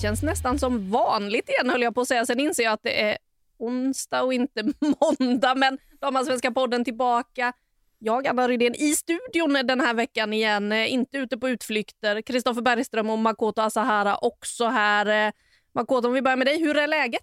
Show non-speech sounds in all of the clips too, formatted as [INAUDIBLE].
känns nästan som vanligt igen höll jag på att säga. Sen inser jag att det är onsdag och inte [LAUGHS] måndag. Men Damallsvenska podden tillbaka. Jag, Anna Rydén, i studion den här veckan igen. Eh, inte ute på utflykter. Kristoffer Bergström och Makoto Asahara också här. Eh, Makoto, om vi börjar med dig. Hur är läget?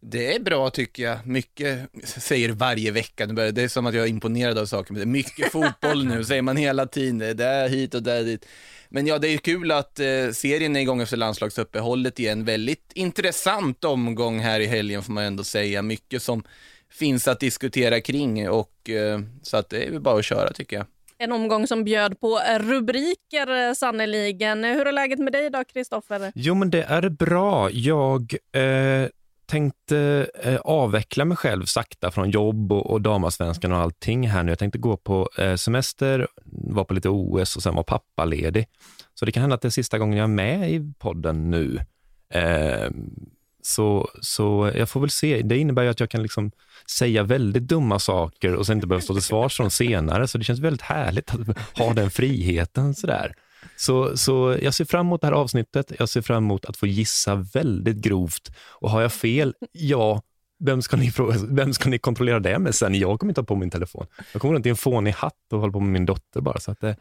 Det är bra tycker jag. Mycket säger varje vecka. Det är som att jag är imponerad av saker. Men det är mycket [LAUGHS] fotboll nu, säger man hela tiden. Det är hit och där dit. Men ja, det är kul att eh, serien är igång efter landslagsuppehållet igen. Väldigt intressant omgång här i helgen får man ändå säga. Mycket som finns att diskutera kring och eh, så att det är väl bara att köra tycker jag. En omgång som bjöd på rubriker sannoliken. Hur är läget med dig idag, Kristoffer? Jo, men det är bra. Jag eh, tänkte eh, avveckla mig själv sakta från jobb och, och damasvenskan och allting här nu. Jag tänkte gå på eh, semester, vara på lite OS och sen vara pappaledig. Så det kan hända att det är sista gången jag är med i podden nu. Eh, så, så jag får väl se. Det innebär ju att jag kan liksom säga väldigt dumma saker och sen inte behöva stå till svars från senare. Så det känns väldigt härligt att ha den friheten sådär. Så, så jag ser fram emot det här avsnittet. Jag ser fram emot att få gissa väldigt grovt. Och har jag fel, ja, vem ska, ni, vem ska ni kontrollera det med sen? Jag kommer inte ha på min telefon. Jag kommer runt i en fånig hatt och håller på med min dotter bara. Så, att, eh,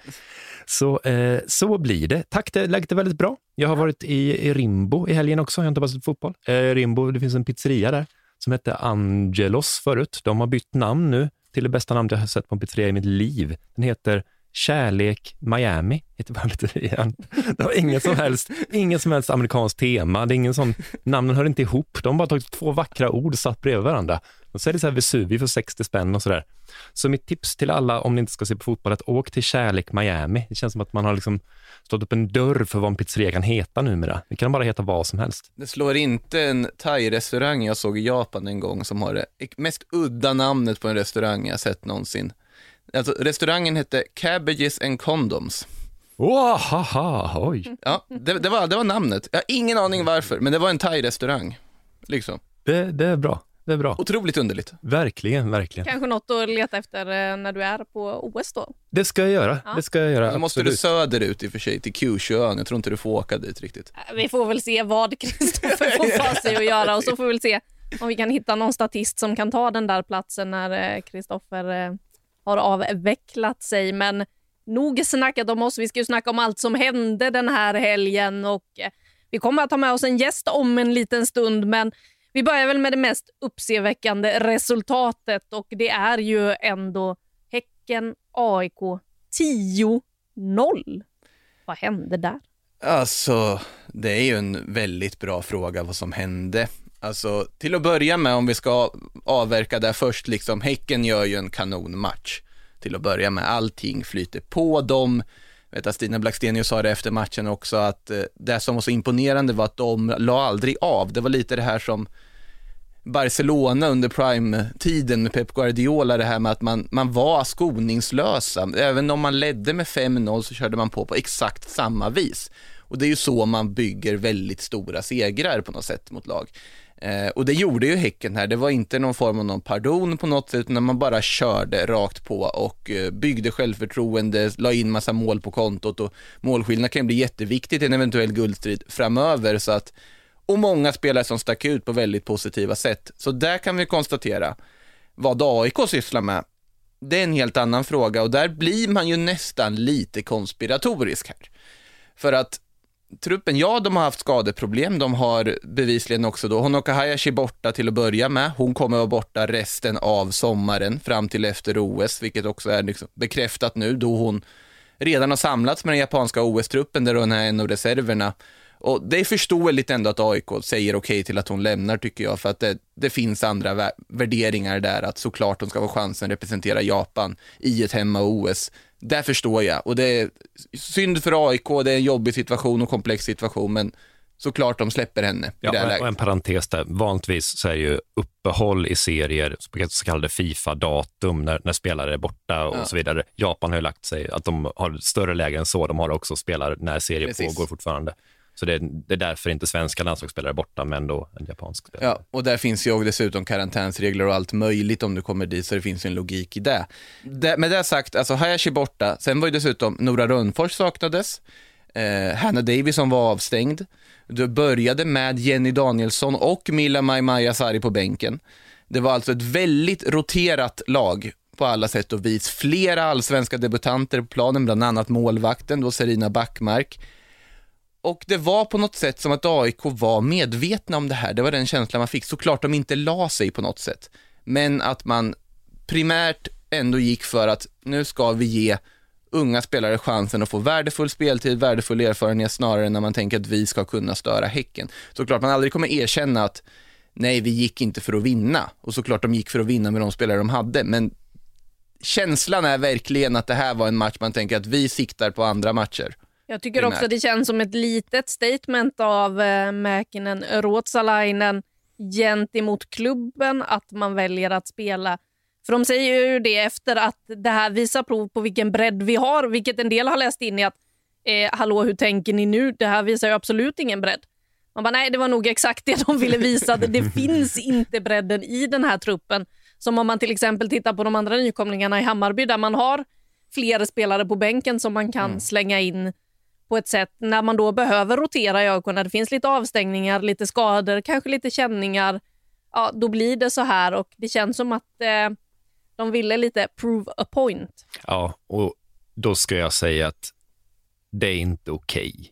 så, eh, så blir det. Tack, det, läget är väldigt bra. Jag har varit i, i Rimbo i helgen också. Jag har inte bara sett fotboll. Eh, Rimbo, det finns en pizzeria där som hette Angelos förut. De har bytt namn nu till det bästa namn jag har sett på en pizzeria i mitt liv. Den heter Kärlek Miami heter bandleterian. Det har ingen som helst, ingen som helst amerikanskt tema. Det är ingen sån, namnen hör inte ihop. De har bara tagit två vackra ord och satt bredvid varandra. Och så är det så här Vesuvio för 60 spänn och sådär. Så mitt tips till alla om ni inte ska se på fotboll är att åk till Kärlek Miami. Det känns som att man har liksom stått upp en dörr för vad en pizzeria kan heta numera. Det kan bara heta vad som helst. Det slår inte en thai-restaurang jag såg i Japan en gång som har det mest udda namnet på en restaurang jag sett någonsin. Alltså, restaurangen hette Cabbages and Condoms. Oh, haha, oj. Ja, det, det, var, det var namnet. Jag har ingen aning varför, men det var en thai-restaurang. Liksom. Det, det är bra. Det är bra. Otroligt underligt. Verkligen, verkligen. Kanske något att leta efter eh, när du är på OS då? Det ska jag göra. Ja. Det ska jag göra. Då måste du söderut i och för sig, till Kyusjöön. Jag tror inte du får åka dit riktigt. Äh, vi får väl se vad Kristoffer får för sig att göra och så får vi väl se om vi kan hitta någon statist som kan ta den där platsen när Kristoffer eh, har avvecklat sig. Men nog snackat om oss. Vi ska ju snacka om allt som hände den här helgen och eh, vi kommer att ha med oss en gäst om en liten stund. Men vi börjar väl med det mest uppseendeväckande resultatet och det är ju ändå Häcken-AIK 10-0. Vad hände där? Alltså, det är ju en väldigt bra fråga vad som hände. Alltså, till att börja med, om vi ska avverka där först, liksom, Häcken gör ju en kanonmatch. Till att börja med, allting flyter på dem. Jag vet att Stina Blackstenius sa det efter matchen också, att eh, det som var så imponerande var att de la aldrig av. Det var lite det här som Barcelona under prime-tiden med Pep Guardiola, det här med att man, man var skoningslösa. Även om man ledde med 5-0 så körde man på på exakt samma vis. Och det är ju så man bygger väldigt stora segrar på något sätt mot lag. Eh, och det gjorde ju Häcken här, det var inte någon form av någon pardon på något sätt, utan man bara körde rakt på och eh, byggde självförtroende, la in massa mål på kontot och målskillnad kan ju bli jätteviktigt i en eventuell guldstrid framöver, så att och många spelare som stack ut på väldigt positiva sätt. Så där kan vi konstatera vad AIK sysslar med. Det är en helt annan fråga och där blir man ju nästan lite konspiratorisk här. För att truppen, ja de har haft skadeproblem, de har bevisligen också då, Honoka Hayashi borta till att börja med, hon kommer vara borta resten av sommaren fram till efter OS, vilket också är liksom bekräftat nu då hon redan har samlats med den japanska OS-truppen där hon är en av reserverna. Och det är förståeligt ändå att AIK säger okej okay till att hon lämnar tycker jag, för att det, det finns andra värderingar där, att såklart hon ska få chansen att representera Japan i ett hemma-OS. Där förstår jag och det är synd för AIK, det är en jobbig situation och komplex situation, men såklart de släpper henne ja, i det här läget. Och en parentes där, vanligtvis så är ju uppehåll i serier, så kallade Fifa-datum, när, när spelare är borta och ja. så vidare. Japan har ju lagt sig att de har större läger än så, de har också spelare när serier Precis. pågår fortfarande. Så det, det, är därför inte svenska landslagsspelare är borta, men då en japansk spelare. Ja, och där finns ju dessutom karantänsregler och allt möjligt om du kommer dit, så det finns ju en logik i det. det med det sagt, alltså Hayashi borta, sen var ju dessutom Nora Rönnfors saknades. Eh, Hanna Davison var avstängd. Det började med Jenny Danielsson och Milla Maimaya Sari på bänken. Det var alltså ett väldigt roterat lag på alla sätt och vis. Flera allsvenska debutanter på planen, bland annat målvakten då Serina Backmark. Och det var på något sätt som att AIK var medvetna om det här. Det var den känslan man fick. Såklart de inte la sig på något sätt. Men att man primärt ändå gick för att nu ska vi ge unga spelare chansen att få värdefull speltid, värdefull erfarenhet snarare än när man tänker att vi ska kunna störa Häcken. Såklart man aldrig kommer erkänna att nej, vi gick inte för att vinna och såklart de gick för att vinna med de spelare de hade, men känslan är verkligen att det här var en match man tänker att vi siktar på andra matcher. Jag tycker också det känns som ett litet statement av eh, Mäkinen Ruotsalainen gentemot klubben att man väljer att spela. För de säger ju det efter att det här visar prov på vilken bredd vi har, vilket en del har läst in i att eh, hallå hur tänker ni nu? Det här visar ju absolut ingen bredd. Man bara, nej det var nog exakt det de ville visa. Det [LAUGHS] finns inte bredden i den här truppen. Som om man till exempel tittar på de andra nykomlingarna i Hammarby där man har fler spelare på bänken som man kan mm. slänga in på ett sätt när man då behöver rotera i ögonen. Det finns lite avstängningar, lite skador, kanske lite känningar. Ja, då blir det så här och det känns som att eh, de ville lite prove a point. Ja, och då ska jag säga att det är inte okej. Okay.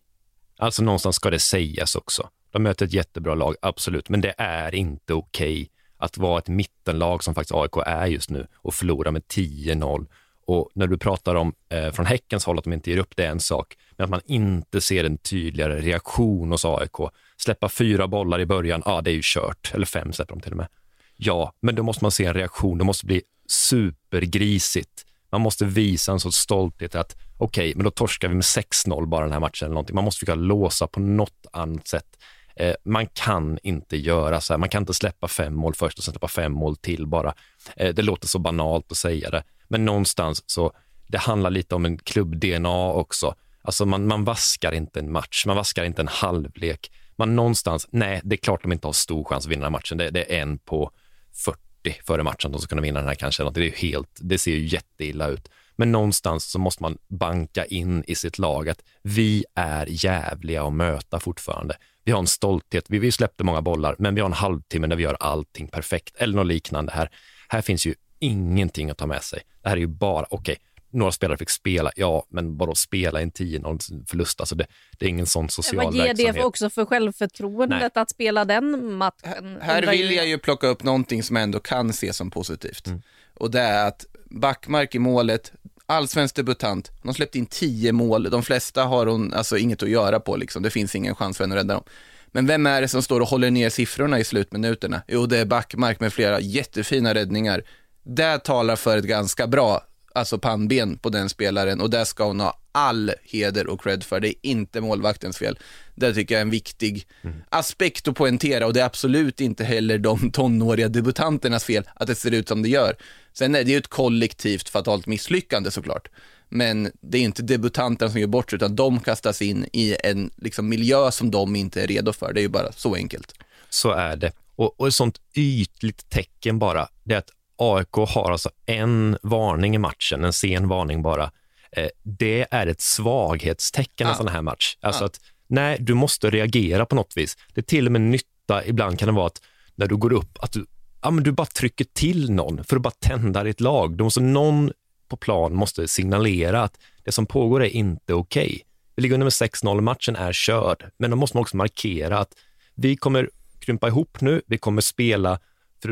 Alltså någonstans ska det sägas också. De möter ett jättebra lag, absolut, men det är inte okej okay att vara ett mittenlag som faktiskt AIK är just nu och förlora med 10-0. Och när du pratar om eh, från Häckens håll att de inte ger upp, det är en sak. Men att man inte ser en tydligare reaktion hos AIK. Släppa fyra bollar i början, ja det är ju kört. Eller fem släpper de till och med. Ja, men då måste man se en reaktion. Det måste bli supergrisigt. Man måste visa en sorts stolthet att okej, okay, men då torskar vi med 6-0 bara den här matchen eller någonting. Man måste försöka låsa på något annat sätt. Eh, man kan inte göra så här. Man kan inte släppa fem mål först och sen släppa fem mål till bara. Eh, det låter så banalt att säga det, men någonstans så det handlar lite om en klubb-DNA också. Alltså man, man vaskar inte en match, man vaskar inte en halvlek. Man någonstans, nej, det är klart de inte har stor chans att vinna den här matchen. Det, det är en på 40 före matchen de ska kunna vinna den här kanske. Det, är helt, det ser ju jätteilla ut. Men någonstans så måste man banka in i sitt lag att vi är jävliga att möta fortfarande. Vi har en stolthet. Vi, vi släppte många bollar, men vi har en halvtimme där vi gör allting perfekt eller något liknande här. Här finns ju ingenting att ta med sig. Det här är ju bara, okej, okay, några spelare fick spela, ja, men bara spela en 10-0 förlust, alltså det, det, är ingen sån social Vad ger det för också för självförtroendet Nej. att spela den matchen? Här, vill jag ju plocka upp någonting som jag ändå kan se som positivt. Mm. Och det är att Backmark i målet, allsvensk debutant, hon har släppt in 10 mål, de flesta har hon alltså inget att göra på liksom, det finns ingen chans för henne att rädda dem. Men vem är det som står och håller ner siffrorna i slutminuterna? Jo, det är Backmark med flera jättefina räddningar. Det talar för ett ganska bra alltså pannben på den spelaren och där ska hon ha all heder och cred för. Det är inte målvaktens fel. Det tycker jag är en viktig mm. aspekt att poängtera och det är absolut inte heller de [LAUGHS] tonåriga debutanternas fel att det ser ut som det gör. Sen är det ju ett kollektivt fatalt misslyckande såklart. Men det är inte debutanterna som gör bort sig, utan de kastas in i en liksom, miljö som de inte är redo för. Det är ju bara så enkelt. Så är det. Och, och ett sånt ytligt tecken bara, det är att AIK har alltså en varning i matchen, en sen varning bara. Eh, det är ett svaghetstecken ja. en sån här match. Alltså ja. att nej, du måste reagera på något vis. Det är till och med nytta, ibland kan det vara att när du går upp, att du, ja, men du bara trycker till någon för att bara tända ditt lag. Du måste, någon på plan måste signalera att det som pågår är inte okej. Okay. Vi ligger under med 6-0, matchen är körd, men då måste man också markera att vi kommer krympa ihop nu, vi kommer spela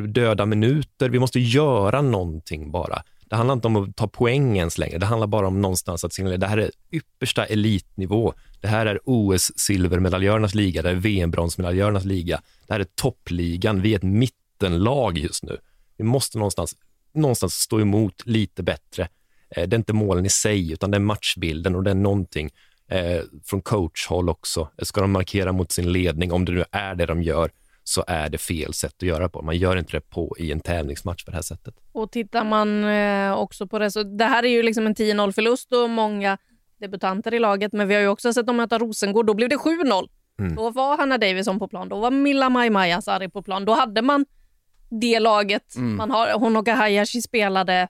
döda minuter. Vi måste göra någonting bara. Det handlar inte om att ta poäng ens längre. Det handlar bara om någonstans att signalera. Det här är yppersta elitnivå. Det här är OS-silvermedaljörernas liga. Det är VM-bronsmedaljörernas liga. Det här är toppligan. Vi är ett mittenlag just nu. Vi måste någonstans, någonstans stå emot lite bättre. Eh, det är inte målen i sig, utan det är matchbilden och det är någonting eh, från coachhåll också. Ska de markera mot sin ledning, om det nu är det de gör, så är det fel sätt att göra på. Man gör inte det på i en tävlingsmatch på det här sättet. Och tittar man eh, också på det, så det här är ju liksom en 10-0 förlust och många debutanter i laget, men vi har ju också sett dem möta Rosengård. Då blev det 7-0. Mm. Då var Hanna Davison på plan, då var Milla Maimaya Sari på plan. Då hade man det laget. Mm. Man har, hon och Hayashi spelade.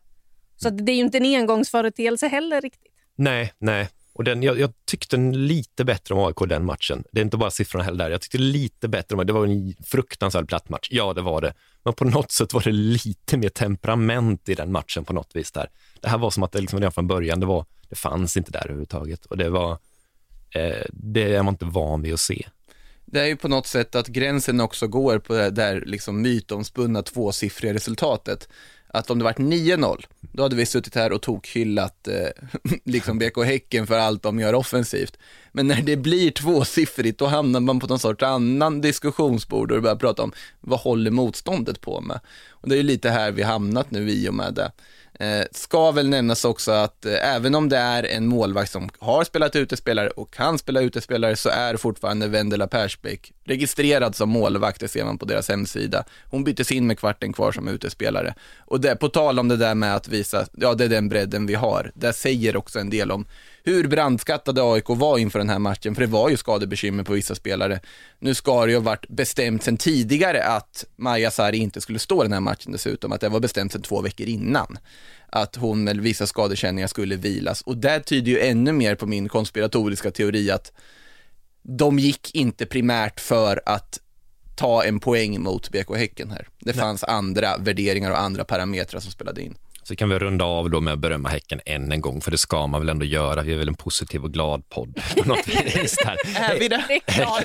Så det är ju inte en engångsföreteelse heller riktigt. Nej, nej. Och den, jag, jag tyckte lite bättre om AIK den matchen. Det är inte bara siffrorna heller där. Jag tyckte lite bättre om det. var en fruktansvärd platt match. Ja, det var det. Men på något sätt var det lite mer temperament i den matchen på något vis där. Det här var som att det liksom redan från början, det, var, det fanns inte där överhuvudtaget. Och det var, eh, det är man inte van vid att se. Det är ju på något sätt att gränsen också går på det där liksom mytomspunna tvåsiffriga resultatet att om det varit 9-0, då hade vi suttit här och tokhyllat eh, [LAUGHS] liksom BK Häcken för allt de gör offensivt. Men när det blir tvåsiffrigt, då hamnar man på någon sorts annan diskussionsbord och börjar prata om vad håller motståndet på med? Och det är ju lite här vi hamnat nu i och med det. Eh, ska väl nämnas också att eh, även om det är en målvakt som har spelat utespelare och kan spela utespelare så är fortfarande Vendela Persbäck registrerad som målvakt, det ser man på deras hemsida. Hon byttes in med kvarten kvar som utespelare. Och det, på tal om det där med att visa, ja det är den bredden vi har, det säger också en del om hur brandskattade AIK var inför den här matchen, för det var ju skadebekymmer på vissa spelare. Nu ska det ju ha varit bestämt sedan tidigare att Maja Sari inte skulle stå den här matchen dessutom, att det var bestämt sedan två veckor innan. Att hon med vissa skadekänningar skulle vilas och det tyder ju ännu mer på min konspiratoriska teori att de gick inte primärt för att ta en poäng mot BK Häcken här. Det fanns Nej. andra värderingar och andra parametrar som spelade in. Så kan vi runda av då med att berömma Häcken än en gång, för det ska man väl ändå göra. Vi är väl en positiv och glad podd [LAUGHS] på något vis. är vi det? [LAUGHS]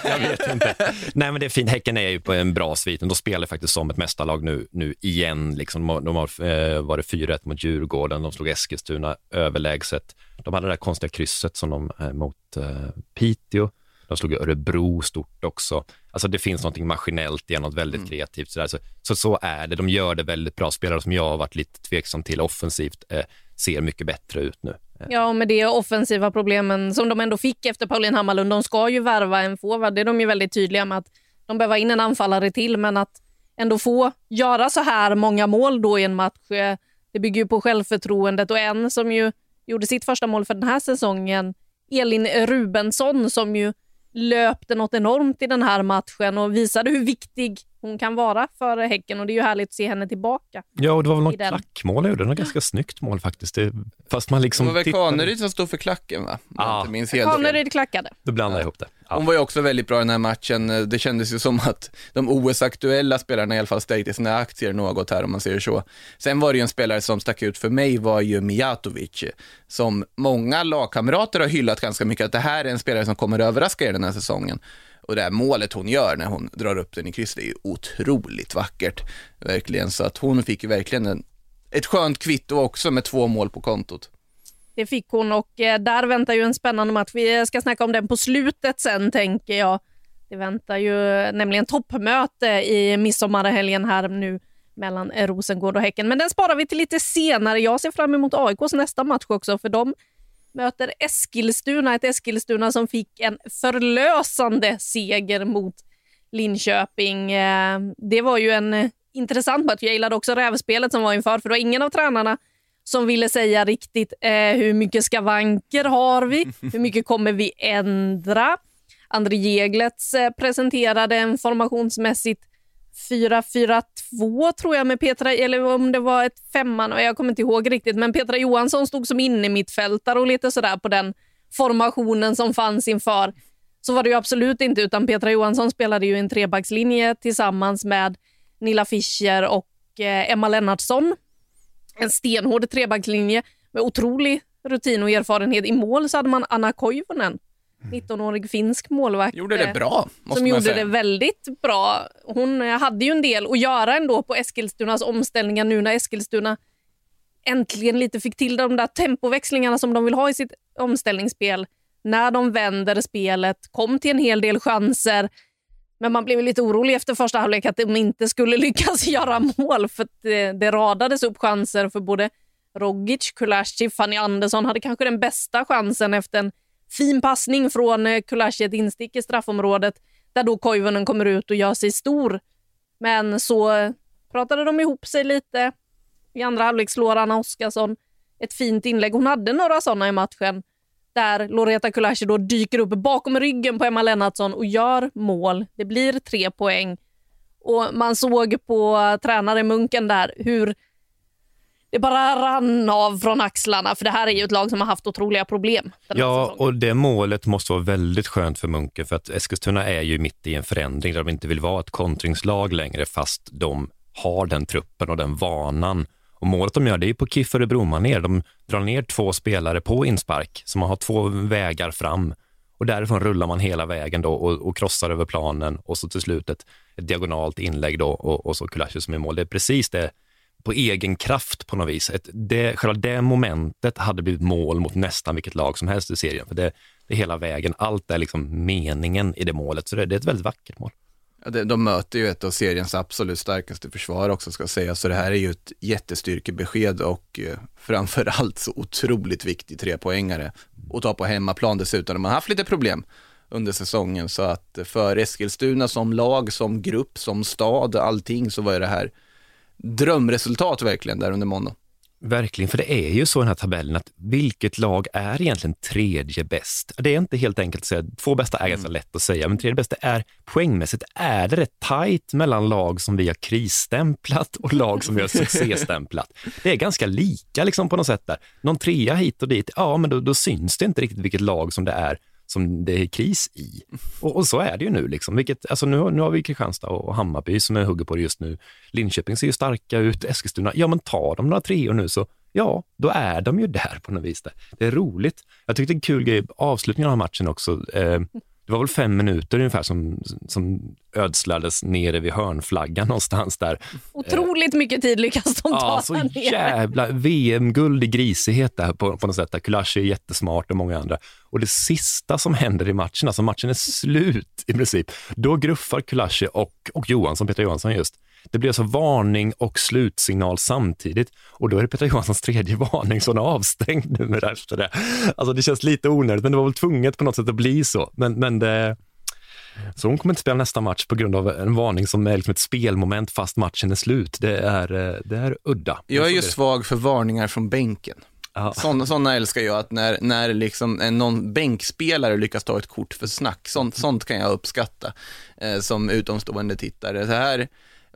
jag vet inte. Nej, men det är fint. Häcken är ju på en bra svit. De spelar faktiskt som ett mästarlag nu, nu igen. Liksom, de har eh, varit 4-1 mot Djurgården, de slog Eskilstuna överlägset. De hade det där konstiga krysset som de eh, mot eh, Piteå. De slog Örebro stort också. Alltså det finns något maskinellt i något väldigt mm. kreativt. Så, så, så, så, är det. De gör det väldigt bra. Spelare som jag har varit lite tveksam till offensivt eh, ser mycket bättre ut nu. Eh. Ja, och med det offensiva problemen som de ändå fick efter Pauline Hammarlund. De ska ju värva en forward. Det är de ju väldigt tydliga med att de behöver in en anfallare till, men att ändå få göra så här många mål då i en match, eh, det bygger ju på självförtroendet och en som ju gjorde sitt första mål för den här säsongen, Elin Rubensson som ju löpte något enormt i den här matchen och visade hur viktig hon kan vara för Häcken och det är ju härligt att se henne tillbaka. Ja, och det var väl något klackmål jag gjorde, något ganska snyggt mål faktiskt. Det, fast man liksom det var väl Kaneryd som stod för klacken va? Ja, Kaneryd klackade. Du blandade ja. ihop det. Ja. Hon var ju också väldigt bra i den här matchen. Det kändes ju som att de OS-aktuella spelarna i alla fall stärkte sina aktier något här om man säger så. Sen var det ju en spelare som stack ut för mig var ju Mijatovic, som många lagkamrater har hyllat ganska mycket, att det här är en spelare som kommer överraska er den här säsongen. Och det här målet hon gör när hon drar upp den i kryss, det är ju otroligt vackert. Verkligen, så att hon fick ju verkligen en, ett skönt kvitto också med två mål på kontot. Det fick hon och eh, där väntar ju en spännande match. Vi eh, ska snacka om den på slutet sen tänker jag. Det väntar ju nämligen toppmöte i midsommarhelgen här nu mellan Rosengård och Häcken. Men den sparar vi till lite senare. Jag ser fram emot AIKs nästa match också för de möter Eskilstuna. Ett Eskilstuna som fick en förlösande seger mot Linköping. Eh, det var ju en intressant match. Jag gillade också rävspelet som var inför, för det var ingen av tränarna som ville säga riktigt eh, hur mycket skavanker har vi? [LAUGHS] Hur mycket kommer vi ändra? André Jeglets eh, presenterade en formationsmässigt 4-4-2 tror jag med Petra, eller om det var ett femman, jag kommer inte ihåg riktigt, men Petra Johansson stod som inne mittfältare och lite sådär på den formationen som fanns inför. Så var det ju absolut inte, utan Petra Johansson spelade ju en trebackslinje tillsammans med Nilla Fischer och eh, Emma Lennartsson. En stenhård trebackslinje med otrolig rutin och erfarenhet. I mål så hade man Anna Koivunen 19-årig finsk målvakt. Gjorde det bra, Som gjorde säga. det väldigt bra. Hon hade ju en del att göra ändå på Eskilstunas omställningar nu när Eskilstuna äntligen lite fick till de där tempoväxlingarna som de vill ha i sitt omställningsspel. När de vänder spelet, kom till en hel del chanser. Men man blev lite orolig efter första halvlek att de inte skulle [LAUGHS] lyckas göra mål för det, det radades upp chanser för både Rogic, Kulaschi, Fanny Andersson hade kanske den bästa chansen efter en Fin passning från eh, Kulashi, ett instick i straffområdet där då Koivunen kommer ut och gör sig stor. Men så eh, pratade de ihop sig lite. I andra halvlek slår Anna Oskarsson ett fint inlägg. Hon hade några sådana i matchen där Loreta Kulashi då dyker upp bakom ryggen på Emma Lennartsson och gör mål. Det blir tre poäng. Och Man såg på tränare Munken där hur det bara rann av från axlarna. För det här är ju ett lag som har haft otroliga problem. ja, säsongen. och det målet måste vara väldigt skönt för Munke för att Eskilstuna är ju mitt i en förändring där de inte vill vara ett kontringslag längre fast de har den truppen och den vanan. Och målet de gör det är på KIF Örebro ner. De drar ner två spelare på inspark, så man har två vägar fram. Och därifrån rullar man hela vägen då och, och krossar över planen och så till slut ett, ett diagonalt inlägg då och, och så Kulashi som är mål. Det är precis det på egen kraft på något vis. Ett, det, själva det momentet hade blivit mål mot nästan vilket lag som helst i serien. För det, det är hela vägen. Allt är liksom meningen i det målet. Så det, det är ett väldigt vackert mål. Ja, det, de möter ju ett av seriens absolut starkaste försvar också ska sägas, så det här är ju ett jättestyrkebesked och eh, framförallt så otroligt viktig trepoängare att ta på hemmaplan dessutom. De har haft lite problem under säsongen så att eh, för Eskilstuna som lag, som grupp, som stad, allting så var ju det här drömresultat verkligen där under måndag. Verkligen, för det är ju så i den här tabellen att vilket lag är egentligen tredje bäst? Det är inte helt enkelt att säga, två bästa är ganska mm. lätt att säga, men tredje bästa är poängmässigt är det rätt tajt mellan lag som vi har krisstämplat och lag som vi har succéstämplat. [LAUGHS] Det är ganska lika liksom på något sätt där. Någon trea hit och dit, ja men då, då syns det inte riktigt vilket lag som det är som det är kris i. Och, och, så är det ju nu. Liksom. Vilket, alltså nu, nu har vi Kristianstad och Hammarby som är hugger på det just nu. Linköping ser ju starka ut, Eskilstuna, ja men tar de några treor nu så ja, då är de ju där på något vis. Där. Det är roligt. Jag tyckte en kul grej, avslutningen av matchen också, eh, det var väl fem minuter ungefär som, som ödslades nere vid hörnflaggan någonstans där. Otroligt mycket tid lyckas de ta ja, så nere. jävla VM-guld i grisighet där på, på något sätt. Där Kulashi är jättesmart och många andra. Och det sista som händer i matchen, alltså matchen är slut i princip, då gruffar Kulashi och, och Johansson, Peter Johansson just, det blir alltså varning och slutsignal samtidigt och då är det Petra Johanssons tredje varning så hon är avstängd nu efter det. Alltså det känns lite onödigt, men det var väl tvunget på något sätt att bli så. Men, men det, så hon kommer inte spela nästa match på grund av en varning som är liksom ett spelmoment fast matchen är slut. Det är, det är udda. Jag är ju svag för varningar från bänken. Sådana, sådana älskar jag, att när, när liksom en, någon bänkspelare lyckas ta ett kort för snack, sånt, sånt kan jag uppskatta eh, som utomstående tittare. Så här,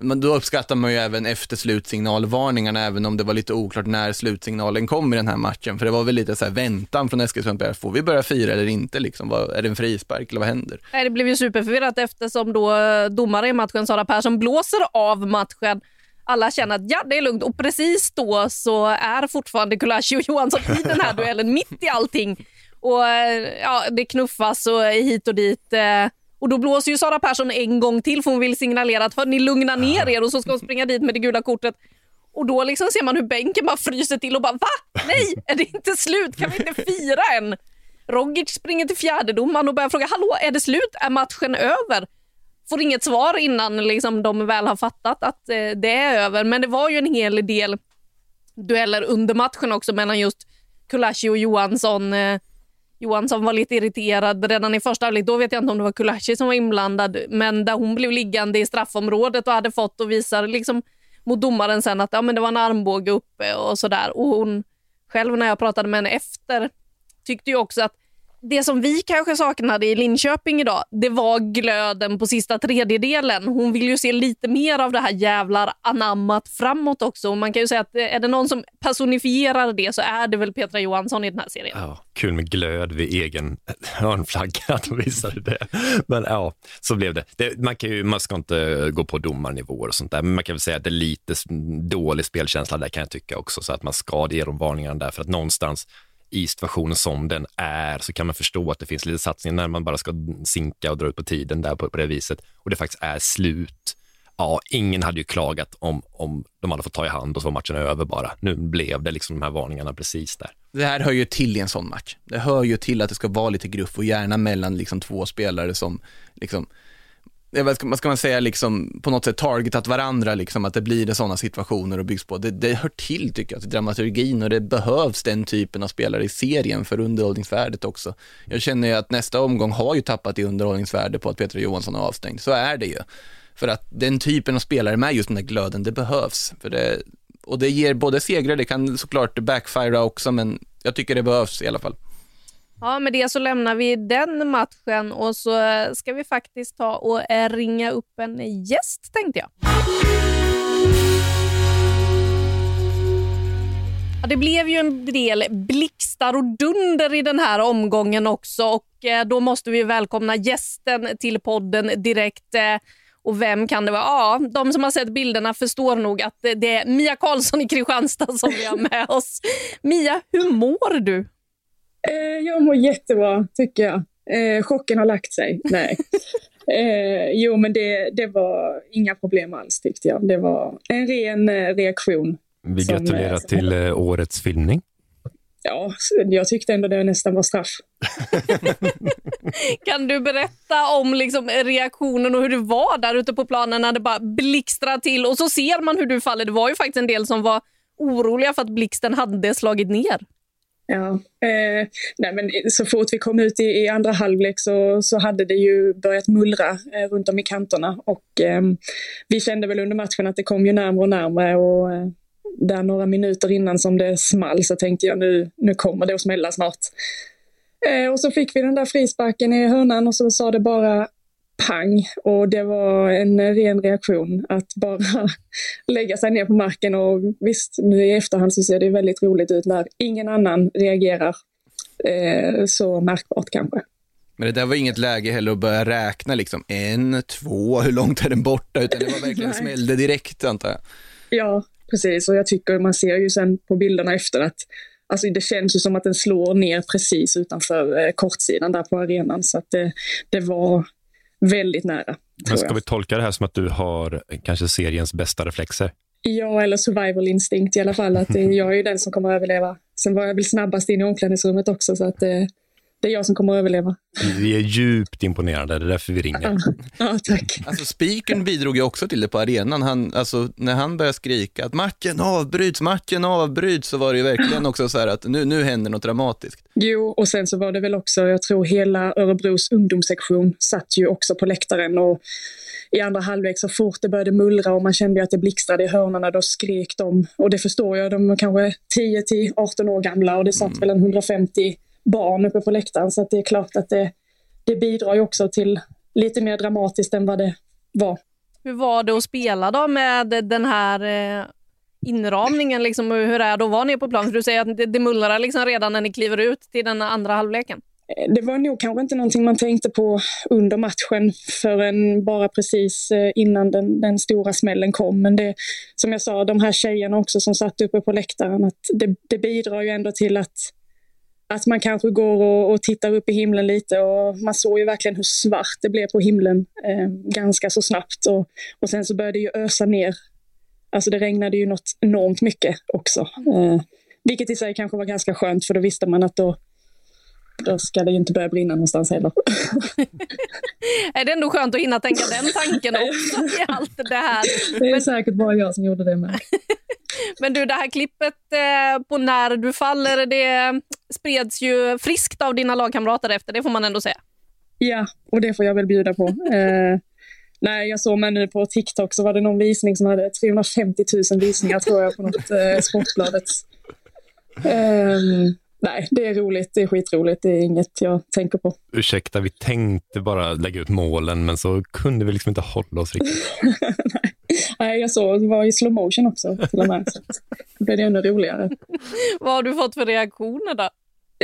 men då uppskattar man ju även efter slutsignalvarningarna, även om det var lite oklart när slutsignalen kom i den här matchen. För det var väl lite så väntan från Eskilstuna, får vi börja fira eller inte? Liksom? Vad, är det en frispark eller vad händer? Nej, det blev ju superförvirrat eftersom då eh, domare i matchen, Sara Persson, blåser av matchen. Alla känner att ja, det är lugnt och precis då så är fortfarande Kulashi och Johansson i den här [LAUGHS] duellen, mitt i allting. Och eh, ja, det knuffas och hit och dit. Eh, och då blåser ju Sara Persson en gång till för hon vill signalera att ni lugnar ner er och så ska hon springa dit med det gula kortet. Och då liksom ser man hur bänken bara fryser till och bara va? Nej, är det inte slut? Kan vi inte fira än? Rogic springer till fjärdedomaren och börjar fråga hallå, är det slut? Är matchen över? Får inget svar innan liksom, de väl har fattat att eh, det är över. Men det var ju en hel del dueller under matchen också mellan just Kulashi och Johansson. Eh, Johansson var lite irriterad redan i första halvlek. Då vet jag inte om det var Kulashi som var inblandad, men där hon blev liggande i straffområdet och hade fått och visar liksom mot domaren sen att ja, men det var en armbåge uppe och sådär. Och hon själv när jag pratade med henne efter tyckte ju också att det som vi kanske saknade i Linköping idag, det var glöden på sista tredjedelen. Hon vill ju se lite mer av det här jävlar anammat framåt också. Och man kan ju säga att eh, är det någon som personifierar det så är det väl Petra Johansson i den här serien. Ja, kul med glöd vid egen [LAUGHS] hörnflagga att [LAUGHS] de visade det. Men ja, så blev det. det man, kan ju, man ska inte gå på domarnivåer och sånt där, men man kan väl säga att det är lite dålig spelkänsla där kan jag tycka också, så att man ska ge dem varningarna där för att någonstans i situationen som den är så kan man förstå att det finns lite satsningar när man bara ska sinka och dra ut på tiden där på, på det viset och det faktiskt är slut. Ja, ingen hade ju klagat om, om de hade fått ta i hand och så var matchen över bara. Nu blev det liksom de här varningarna precis där. Det här hör ju till i en sån match. Det hör ju till att det ska vara lite gruff och gärna mellan liksom två spelare som liksom Eh, vad ska, man säga, liksom, på något sätt targetat varandra, liksom, att det blir sådana situationer och byggs på. Det, det hör till, tycker jag, till dramaturgin och det behövs den typen av spelare i serien för underhållningsvärdet också. Jag känner ju att nästa omgång har ju tappat i underhållningsvärde på att Peter Johansson är avstängd, så är det ju. För att den typen av spelare med just den där glöden, det behövs. För det, och det ger både segrar, det kan såklart backfira också, men jag tycker det behövs i alla fall. Ja, med det så lämnar vi den matchen och så eh, ska vi faktiskt ta och eh, ringa upp en gäst tänkte jag. Ja, det blev ju en del blixtar och dunder i den här omgången också och eh, då måste vi välkomna gästen till podden direkt. Och vem kan det vara? Ja, de som har sett bilderna förstår nog att det är Mia Karlsson i Kristianstad som vi har med oss. Mia, hur mår du? Eh, jag mår jättebra, tycker jag. Eh, chocken har lagt sig. Nej. [LAUGHS] Eh, jo, men det, det var inga problem alls tyckte jag. Det var en ren eh, reaktion. Vi gratulerar som, till eh, årets filmning. Ja, jag tyckte ändå det nästan var straff. [LAUGHS] kan du berätta om liksom reaktionen och hur det var där ute på planen när det bara blixtrar till och så ser man hur du faller. Det var ju faktiskt en del som var oroliga för att blixten hade slagit ner. Ja, eh, nej men så fort vi kom ut i, i, andra halvlek så, så hade det ju börjat mullra eh, runt om i kanterna och eh, vi kände väl under matchen att det kom ju närmare och närmare och eh, där några minuter innan som det small så tänkte jag nu, nu kommer det att smälla snart. Eh, och så fick vi den där frisparken i hörnan och så sa det bara pang och det var en ren reaktion att bara [LAUGHS] lägga sig ner på marken och visst, nu i efterhand så ser det väldigt roligt ut när ingen annan reagerar eh, så märkbart kanske. Men det där var inget läge heller att börja räkna liksom en, två, hur långt är den borta, utan det var verkligen [LAUGHS] smällde direkt antar jag. Ja, precis och jag tycker man ser ju sen på bilderna efter att Alltså det känns ju som att den slår ner precis utanför eh, kortsidan där på arenan. Så att det, det var väldigt nära. Men ska vi tolka det här som att du har kanske seriens bästa reflexer? Ja, eller survival instinct i alla fall. Att [LAUGHS] jag är ju den som kommer att överleva. Sen var jag väl snabbast in i omklädningsrummet också, så att det, det är jag som kommer att överleva. Vi är djupt imponerade, det är därför vi ringer. Ja, ja tack. Alltså, speakern bidrog ju också till det på arenan. Han, alltså, när han började skrika att matchen avbryts, matchen avbryts, så var det ju verkligen också så här att nu, nu händer något dramatiskt. Jo, och sen så var det väl också, jag tror hela Örebros ungdomssektion satt ju också på läktaren och i andra halvlek så fort det började mullra och man kände att det blixtrade i hörnorna, då skrek de. Och det förstår jag, de var kanske 10 till 18 år gamla och det satt mm. väl en 150 barn uppe på läktaren. Så det är klart att det, det bidrar ju också till lite mer dramatiskt än vad det var. Hur var det att spela då med den här eh, inramningen? Liksom, hur är det att vara nere på plan? För du säger att det, det mullrar liksom redan när ni kliver ut till den andra halvleken. Eh, det var nog kanske inte någonting man tänkte på under matchen förrän bara precis eh, innan den, den, stora smällen kom. Men det, som jag sa, de här tjejerna också som satt uppe på läktaren, att det, det bidrar ju ändå till att att man kanske går och, och, tittar upp i himlen lite och man såg ju verkligen hur svart det blev på himlen eh, ganska så snabbt och, och sen så började det ju ösa ner. Alltså det regnade ju något enormt mycket också. Eh, vilket i sig kanske var ganska skönt för då visste man att då, då ska det ju inte börja brinna någonstans heller. [LAUGHS] är det ändå skönt att hinna tänka den tanken också i allt det här? Det är Men... säkert bara jag som gjorde det med. [LAUGHS] Men du, det här klippet eh, på när du faller, det spreds ju friskt av dina lagkamrater efter, det får man ändå säga. Ja, och det får jag väl bjuda på. [LAUGHS] Eh, nej, jag såg mig nu på TikTok så var det någon visning som hade 350 000 visningar tror jag på något eh, Sportbladet. Eh, nej, det är roligt, det är skitroligt, det är inget jag tänker på. Ursäkta, vi tänkte bara lägga ut målen men så kunde vi liksom inte hålla oss riktigt. [LAUGHS] nej. Nej, jag såg det var i slow motion också till och med. Så det blev ännu roligare. Vad har du fått för reaktioner då?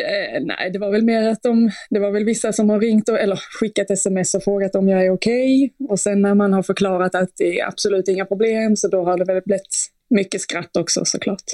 Eh, nej, det var väl mer att de, det var väl vissa som har ringt och, eller skickat sms och frågat om jag är okej. Okay. Och sen när man har förklarat att det är absolut inga problem så då har det väl blivit mycket skratt också såklart.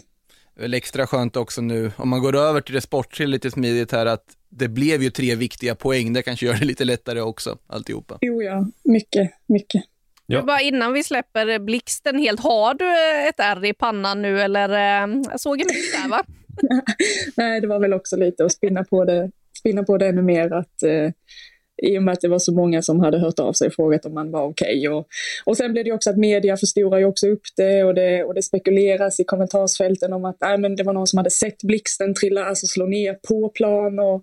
Väl extra skönt också nu, om man går över till det sportsliga lite smidigt här, att det blev ju tre viktiga poäng. Det kanske gör det lite lättare också, alltihopa. Jo, ja, mycket, mycket. Ja. Bara innan vi släpper blixten helt, har du ett ärr i pannan nu eller? Eh, jag såg en bild där va? [LAUGHS] Nej, det var väl också lite att spinna på det, spinna på det ännu mer att eh, i och med att det var så många som hade hört av sig och frågat om man var okej. Okay. Och, och sen blev det också att media förstorar ju också upp det och, det och det spekuleras i kommentarsfälten om att äh, men det var någon som hade sett blixten trilla, alltså slå ner på plan och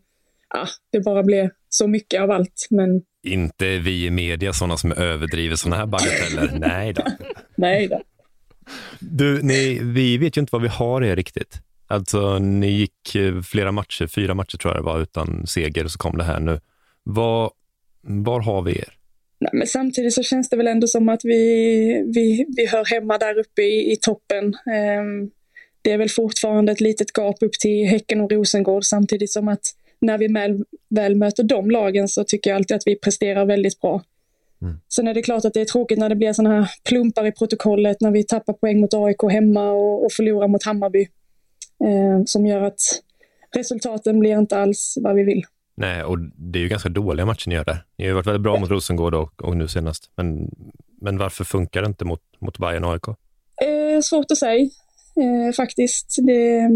ja, det bara blev så mycket av allt. Men inte vi i media sådana som överdriver sådana här bagateller. [LAUGHS] Nej då. Nej då. Du, ni, vi vet ju inte vad vi har er riktigt. Alltså, ni gick eh, flera matcher, fyra matcher tror jag det var, utan seger, och så kom det här nu. Var, var har vi er? Nej, men samtidigt så känns det väl ändå som att vi, vi, vi hör hemma där uppe i, i toppen. Um, det är väl fortfarande ett litet gap upp till Häcken och Rosengård samtidigt som att när vi väl, väl möter de lagen så tycker jag alltid att vi presterar väldigt bra. Mm. Sen är det klart att det är tråkigt när det blir sådana här plumpar i protokollet när vi tappar poäng mot AIK hemma och, och förlorar mot Hammarby. Eh, som gör att resultaten blir inte alls vad vi vill. Nej, och det är ju ganska dåliga matcher ni gör där. Ni har ju varit väldigt bra mot Rosengård och, och nu senast. Men, men varför funkar det inte mot, mot Bayern och AIK? Eh, svårt att säga eh, faktiskt. Det,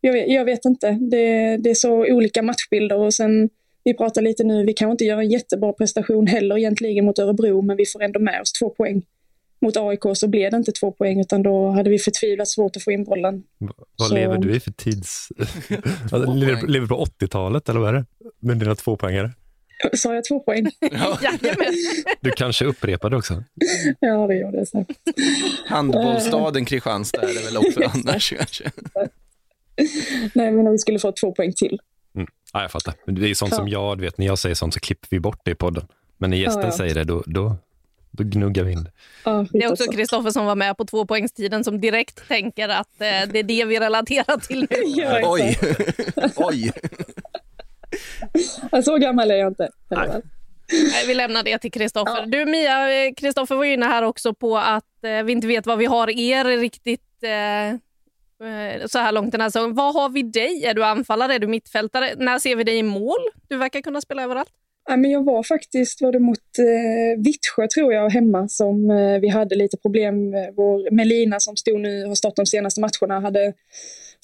jag, vet, jag vet inte. Det, det, är så olika matchbilder och sen vi pratar lite nu, vi kan inte göra en jättebra prestation heller egentligen mot Örebro, men vi får ändå med oss två poäng. Mot AIK så blev det inte två poäng, utan då hade vi förtvivlat svårt att få in bollen. vad så... lever du i för tids... [LAUGHS] lever, lever på 80-talet, eller vad är det? Med dina två poängare? Sa jag två poäng? [LAUGHS] Ja. [LAUGHS] du kanske upprepade också? Ja, det gjorde jag säkert. Handbollsstaden Kristianstad är det väl också annars kanske? Nej, men om vi skulle få två poäng till. Mm. Ja, jag fattar. Det är sånt ja. som jag, vet, när jag säger sånt så klipper vi bort det i podden. Men när gästen ja, ja. säger det, då, då, då gnuggar vi in det. Det är också Kristoffer som var med på tvåpoängstiden som direkt tänker att eh, det är det vi relaterar till nu. [LAUGHS] Ja, Oj! Oj! [LAUGHS] Så gammal är jag inte. Nej. Nej, vi lämnar det till Kristoffer. Ja. Du Mia, Kristoffer var inne här också på att eh, vi inte vet vad vi har er riktigt eh, eh, så här långt den här säsongen. Vad har vi dig? Är du anfallare? Är du mittfältare? När ser vi dig i mål? Du verkar kunna spela överallt. Ja, men jag var faktiskt var det mot eh, Vittsjö tror jag hemma som eh, vi hade lite problem. Vår Melina som stod nu har stått de senaste matcherna hade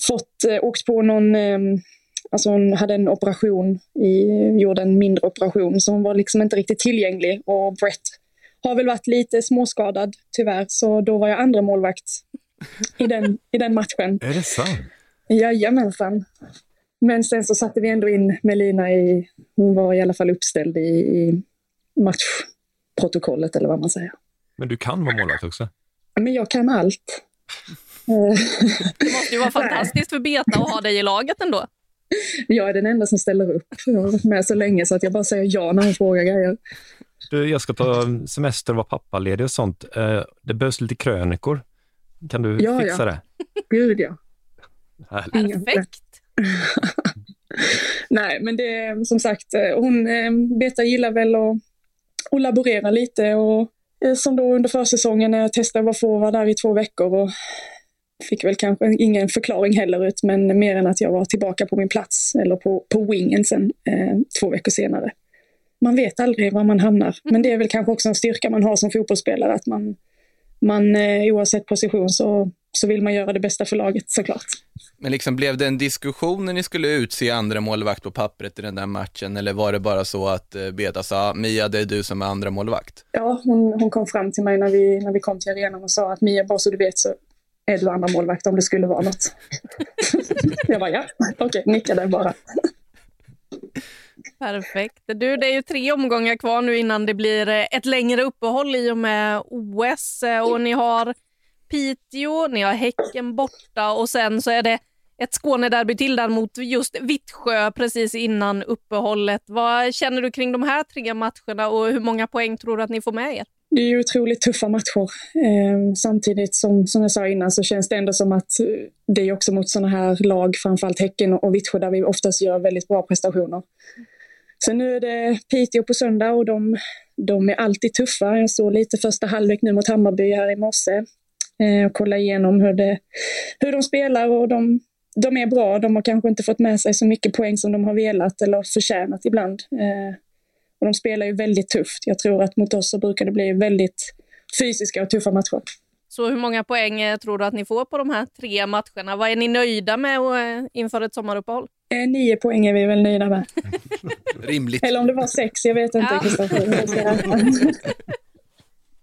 fått eh, åkt på någon eh, Alltså hon hade en operation, i, gjorde en mindre operation, så hon var liksom inte riktigt tillgänglig. Och Brett har väl varit lite småskadad tyvärr, så då var jag andra målvakt i den, i den matchen. Är det sant? Jajamensan. Men sen så satte vi ändå in Melina i, hon var i alla fall uppställd i, i matchprotokollet eller vad man säger. Men du kan vara målvakt också? Men jag kan allt. [LAUGHS] det måste ju vara fantastiskt för Beta att ha dig i laget ändå. Jag är den enda som ställer upp. Jag har varit med så länge så att jag bara säger ja när hon frågar grejer. Du, jag ska ta semester och vara pappaledig och sånt. Eh, det behövs lite krönikor. Kan du ja, fixa ja. det? Gud ja. Perfekt. [LAUGHS] Nej, men det är som sagt, eh, hon, eh, Beta gillar väl att, att laborera lite och eh, som då under försäsongen när jag testade att vara forward där i två veckor och fick väl kanske ingen förklaring heller ut, men mer än att jag var tillbaka på min plats eller på, på wingen sen eh, två veckor senare. Man vet aldrig var man hamnar, men det är väl kanske också en styrka man har som fotbollsspelare, att man, man eh, oavsett position så, så vill man göra det bästa för laget såklart. Men liksom, blev det en diskussion när ni skulle utse andra målvakt på pappret i den där matchen, eller var det bara så att eh, Beda sa, Mia det är du som är andra målvakt? Ja, hon, hon kom fram till mig när vi, när vi kom till arenan och sa att Mia, bara så du vet så är du andra målvakt om det skulle vara något. [LAUGHS] jag bara, ja, okej, okay, nickade bara. Perfekt. Du, det är ju tre omgångar kvar nu innan det blir eh, ett längre uppehåll i och med OS. Eh, och ni har Piteå, ni har Häcken borta och sen så är det ett Skånederby till där mot just Vittsjö precis innan uppehållet. Vad känner du kring de här tre matcherna och hur många poäng tror du att ni får med er? det är otroligt tuffa matcher. Eh, samtidigt som, som jag sa innan så känns det ändå som att eh, det är också mot sådana här lag, framförallt Häcken och Vittsjö, där vi oftast gör väldigt bra prestationer. Så nu är det Piteå på söndag och de, de är alltid tuffa. Jag såg lite första halvlek nu mot Hammarby här i morse och kollade igenom hur, det, hur de spelar och de, de är bra. De har kanske inte fått med sig så mycket poäng som de har velat eller förtjänat ibland. Eh, och de spelar ju väldigt tufft. Jag tror att mot oss så brukar det bli väldigt fysiska och tuffa matcher. Så hur många poäng eh, tror du att ni får på de här tre matcherna? Vad är ni nöjda med eh, inför ett sommaruppehåll? Eh, nio poäng är vi väl nöjda med. [LAUGHS] Rimligt. Eller om det var sex, jag vet inte. Ja. [LAUGHS]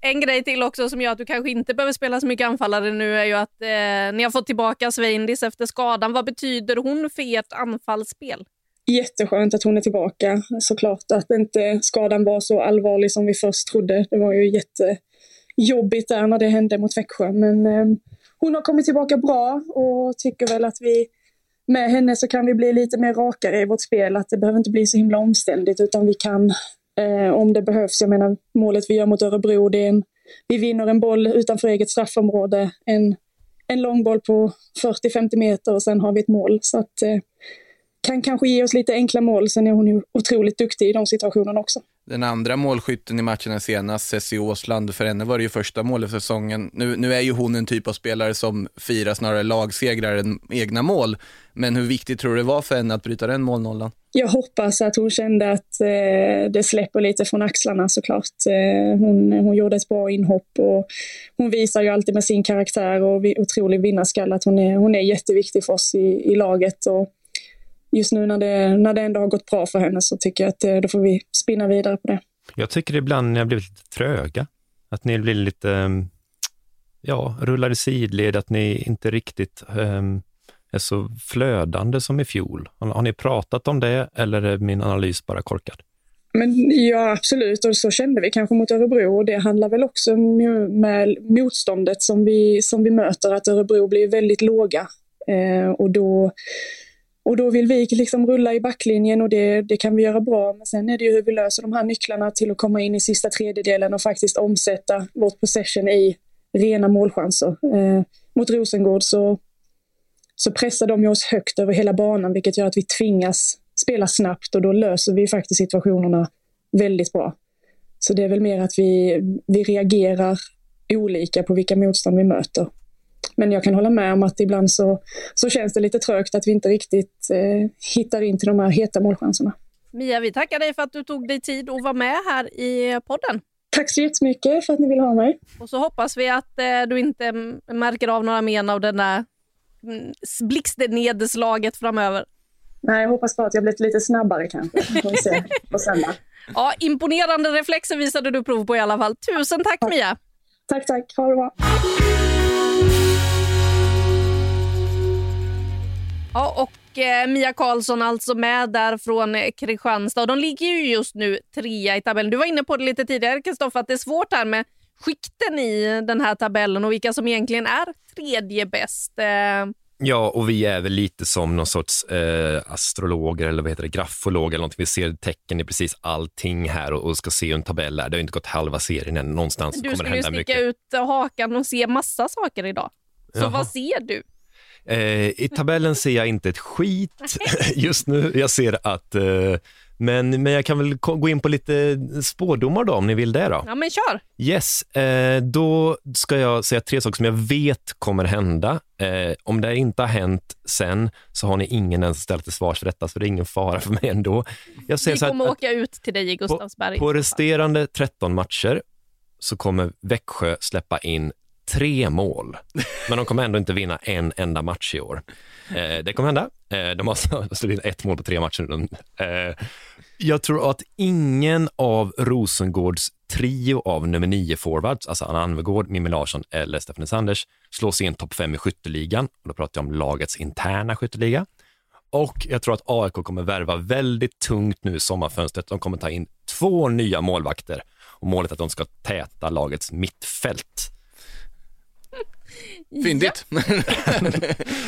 en grej till också som gör att du kanske inte behöver spela så mycket anfallare nu är ju att eh, ni har fått tillbaka Sveindis efter skadan. Vad betyder hon för ert anfallsspel? jätteskönt att hon är tillbaka. Såklart att inte skadan var så allvarlig som vi först trodde. Det var ju jättejobbigt där när det hände mot Växjö. Men eh, hon har kommit tillbaka bra och tycker väl att vi med henne så kan vi bli lite mer rakare i vårt spel. Att det behöver inte bli så himla omständigt utan vi kan, eh, om det behövs, jag menar målet vi gör mot Örebro, det är en, vi vinner en boll utanför eget straffområde. En en långboll på 40-50 meter och sen har vi ett mål. Så att eh, kan kanske ge oss lite enkla mål. Sen är hon ju otroligt duktig i de situationerna också. Den andra målskytten i matchen senast, Cessie Åsland, för henne var det ju första målet för säsongen. Nu, nu är ju hon en typ av spelare som firar snarare lagsegrar än egna mål. Men hur viktigt tror du det var för henne att bryta den målnollan? Jag hoppas att hon kände att eh, det släpper lite från axlarna såklart. Eh, hon, hon gjorde ett bra inhopp och hon visar ju alltid med sin karaktär och otrolig vinnarskalle att hon är, hon är jätteviktig för oss i, i laget. Och just nu när det, när det ändå har gått bra för henne så tycker jag att eh, då får vi spinna vidare på det. Jag tycker ibland ni har blivit lite tröga. Att ni blir lite, mm, ja, rullar i sidled, att ni inte riktigt um, är så flödande som i fjol. Har, har ni pratat om det eller är min analys bara korkad? Men ja, absolut. Och så kände vi kanske mot Örebro. Och det handlar väl också med motståndet som vi, som vi möter, att Örebro blir väldigt låga. Eh, och då och då vill vi liksom rulla i backlinjen och det, det kan vi göra bra. Men sen är det ju hur vi löser de här nycklarna till att komma in i sista tredjedelen och faktiskt omsätta vårt possession i rena målchanser. Eh, mot Rosengård så, så pressar de oss högt över hela banan vilket gör att vi tvingas spela snabbt och då löser vi faktiskt situationerna väldigt bra. Så det är väl mer att vi, vi reagerar olika på vilka motstånd vi möter. Men jag kan hålla med om att ibland så, så känns det lite trögt att vi inte riktigt eh, hittar in till de här heta målchanserna. Mia, vi tackar dig för att du tog dig tid att vara med här i podden. Tack så jättemycket för att ni vill ha mig. Och så hoppas vi att eh, du inte märker av några men av den där mm, blixtnedslaget framöver. Nej, jag hoppas bara att jag blivit lite snabbare kanske. Får vi se på söndag. [LAUGHS] Ja, imponerande reflexer visade du prov på i alla fall. Tusen tack, tack. Mia! Tack, tack. Ha det bra. Ja, och eh, Mia Karlsson alltså med där från Kristianstad. De ligger ju just nu trea i tabellen. Du var inne på det lite tidigare, Kristoffer, att det är svårt här med skikten i den här tabellen och vilka som egentligen är tredje bäst. Eh... Ja, och vi är väl lite som någon sorts eh, astrologer eller vad heter det, grafologer eller någonting. Vi ser tecken i precis allting här och, och ska se hur en tabell är. Det har inte gått halva serien än. Någonstans du kommer det hända mycket. Du skulle sticka ut hakan och se massa saker idag. Så Jaha. vad ser du? Eh, I tabellen ser jag inte ett skit [LAUGHS] just nu. Jag ser att eh, men, men jag kan väl gå in på lite spådomar då, om ni vill det. Då. Ja, men kör! Yes, eh, då ska jag säga tre saker som jag vet kommer hända. Eh, om det inte har hänt sen så har ni ingen ens ställt till svars för detta, så det är ingen fara för mig ändå. Jag säger Vi kommer att, åka ut till dig i Gustavsberg. På, på resterande 13 matcher så kommer Växjö släppa in tre mål, men de kommer ändå inte vinna en enda match i år. Eh, det kommer hända. Eh, de har alltså [LAUGHS] alltså släppt in ett mål på tre matcher. Eh, jag tror att ingen av Rosengårds trio av nummer nio forwards, alltså Anna Anvegård, Mimmi Larsson eller Stephanie Sanders, slår sig in topp fem i skytteligan. Och då pratar jag om lagets interna skytteliga. Och jag tror att AIK kommer värva väldigt tungt nu i sommarfönstret. De kommer ta in två nya målvakter och målet är att de ska täta lagets mittfält. Fyndigt. [LAUGHS]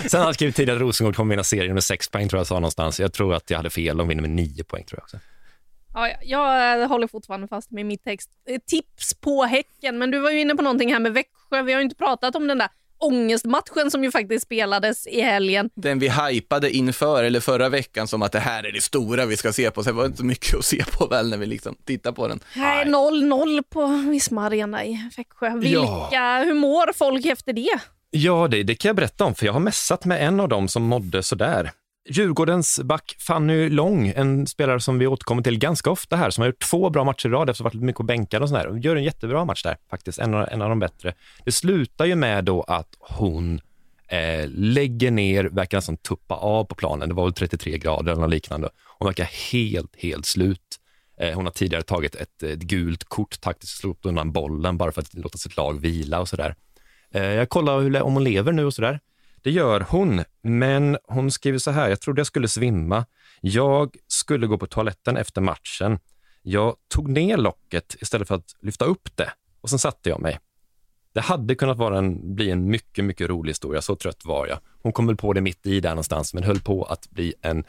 Sen har jag skrivit tidigare att Rosengård kommer vinna serien med sex poäng, tror jag sa någonstans. Jag tror att jag hade fel, de vinner med nio poäng tror jag också. Ja, jag håller fortfarande fast med mitt text. Eh, tips på Häcken, men du var ju inne på någonting här med Växjö. Vi har ju inte pratat om den där ångestmatchen som ju faktiskt spelades i helgen. Den vi hypade inför, eller förra veckan, som att det här är det stora vi ska se på. Sen var det inte så mycket att se på väl när vi liksom tittar på den. Nej, 0-0 på Visma Arena i Växjö. Vilka, ja. hur mår folk efter det? Ja, det, det kan jag berätta om, för jag har mässat med en av dem som mådde sådär. Djurgårdens back Fanny Lång, en spelare som vi återkommer till ganska ofta här, som har gjort två bra matcher i rad efter att ha varit mycket på bänkarna och sådär. Gör en jättebra match där faktiskt, en av, en av de bättre. Det slutar ju med då att hon eh, lägger ner, verkar nästan tuppa av på planen. Det var väl 33 grader eller något liknande. Hon verkar helt, helt slut. Eh, hon har tidigare tagit ett, ett gult kort, taktiskt slått undan bollen bara för att låta sitt lag vila och sådär. Eh, jag kollar hur, om hon lever nu och sådär. Det gör hon, men hon skriver så här. Jag trodde jag skulle svimma. Jag skulle gå på toaletten efter matchen. Jag tog ner locket istället för att lyfta upp det och sen satte jag mig. Det hade kunnat vara en, bli en mycket, mycket rolig historia. Så trött var jag. Hon kom väl på det mitt i där någonstans, men höll på att bli en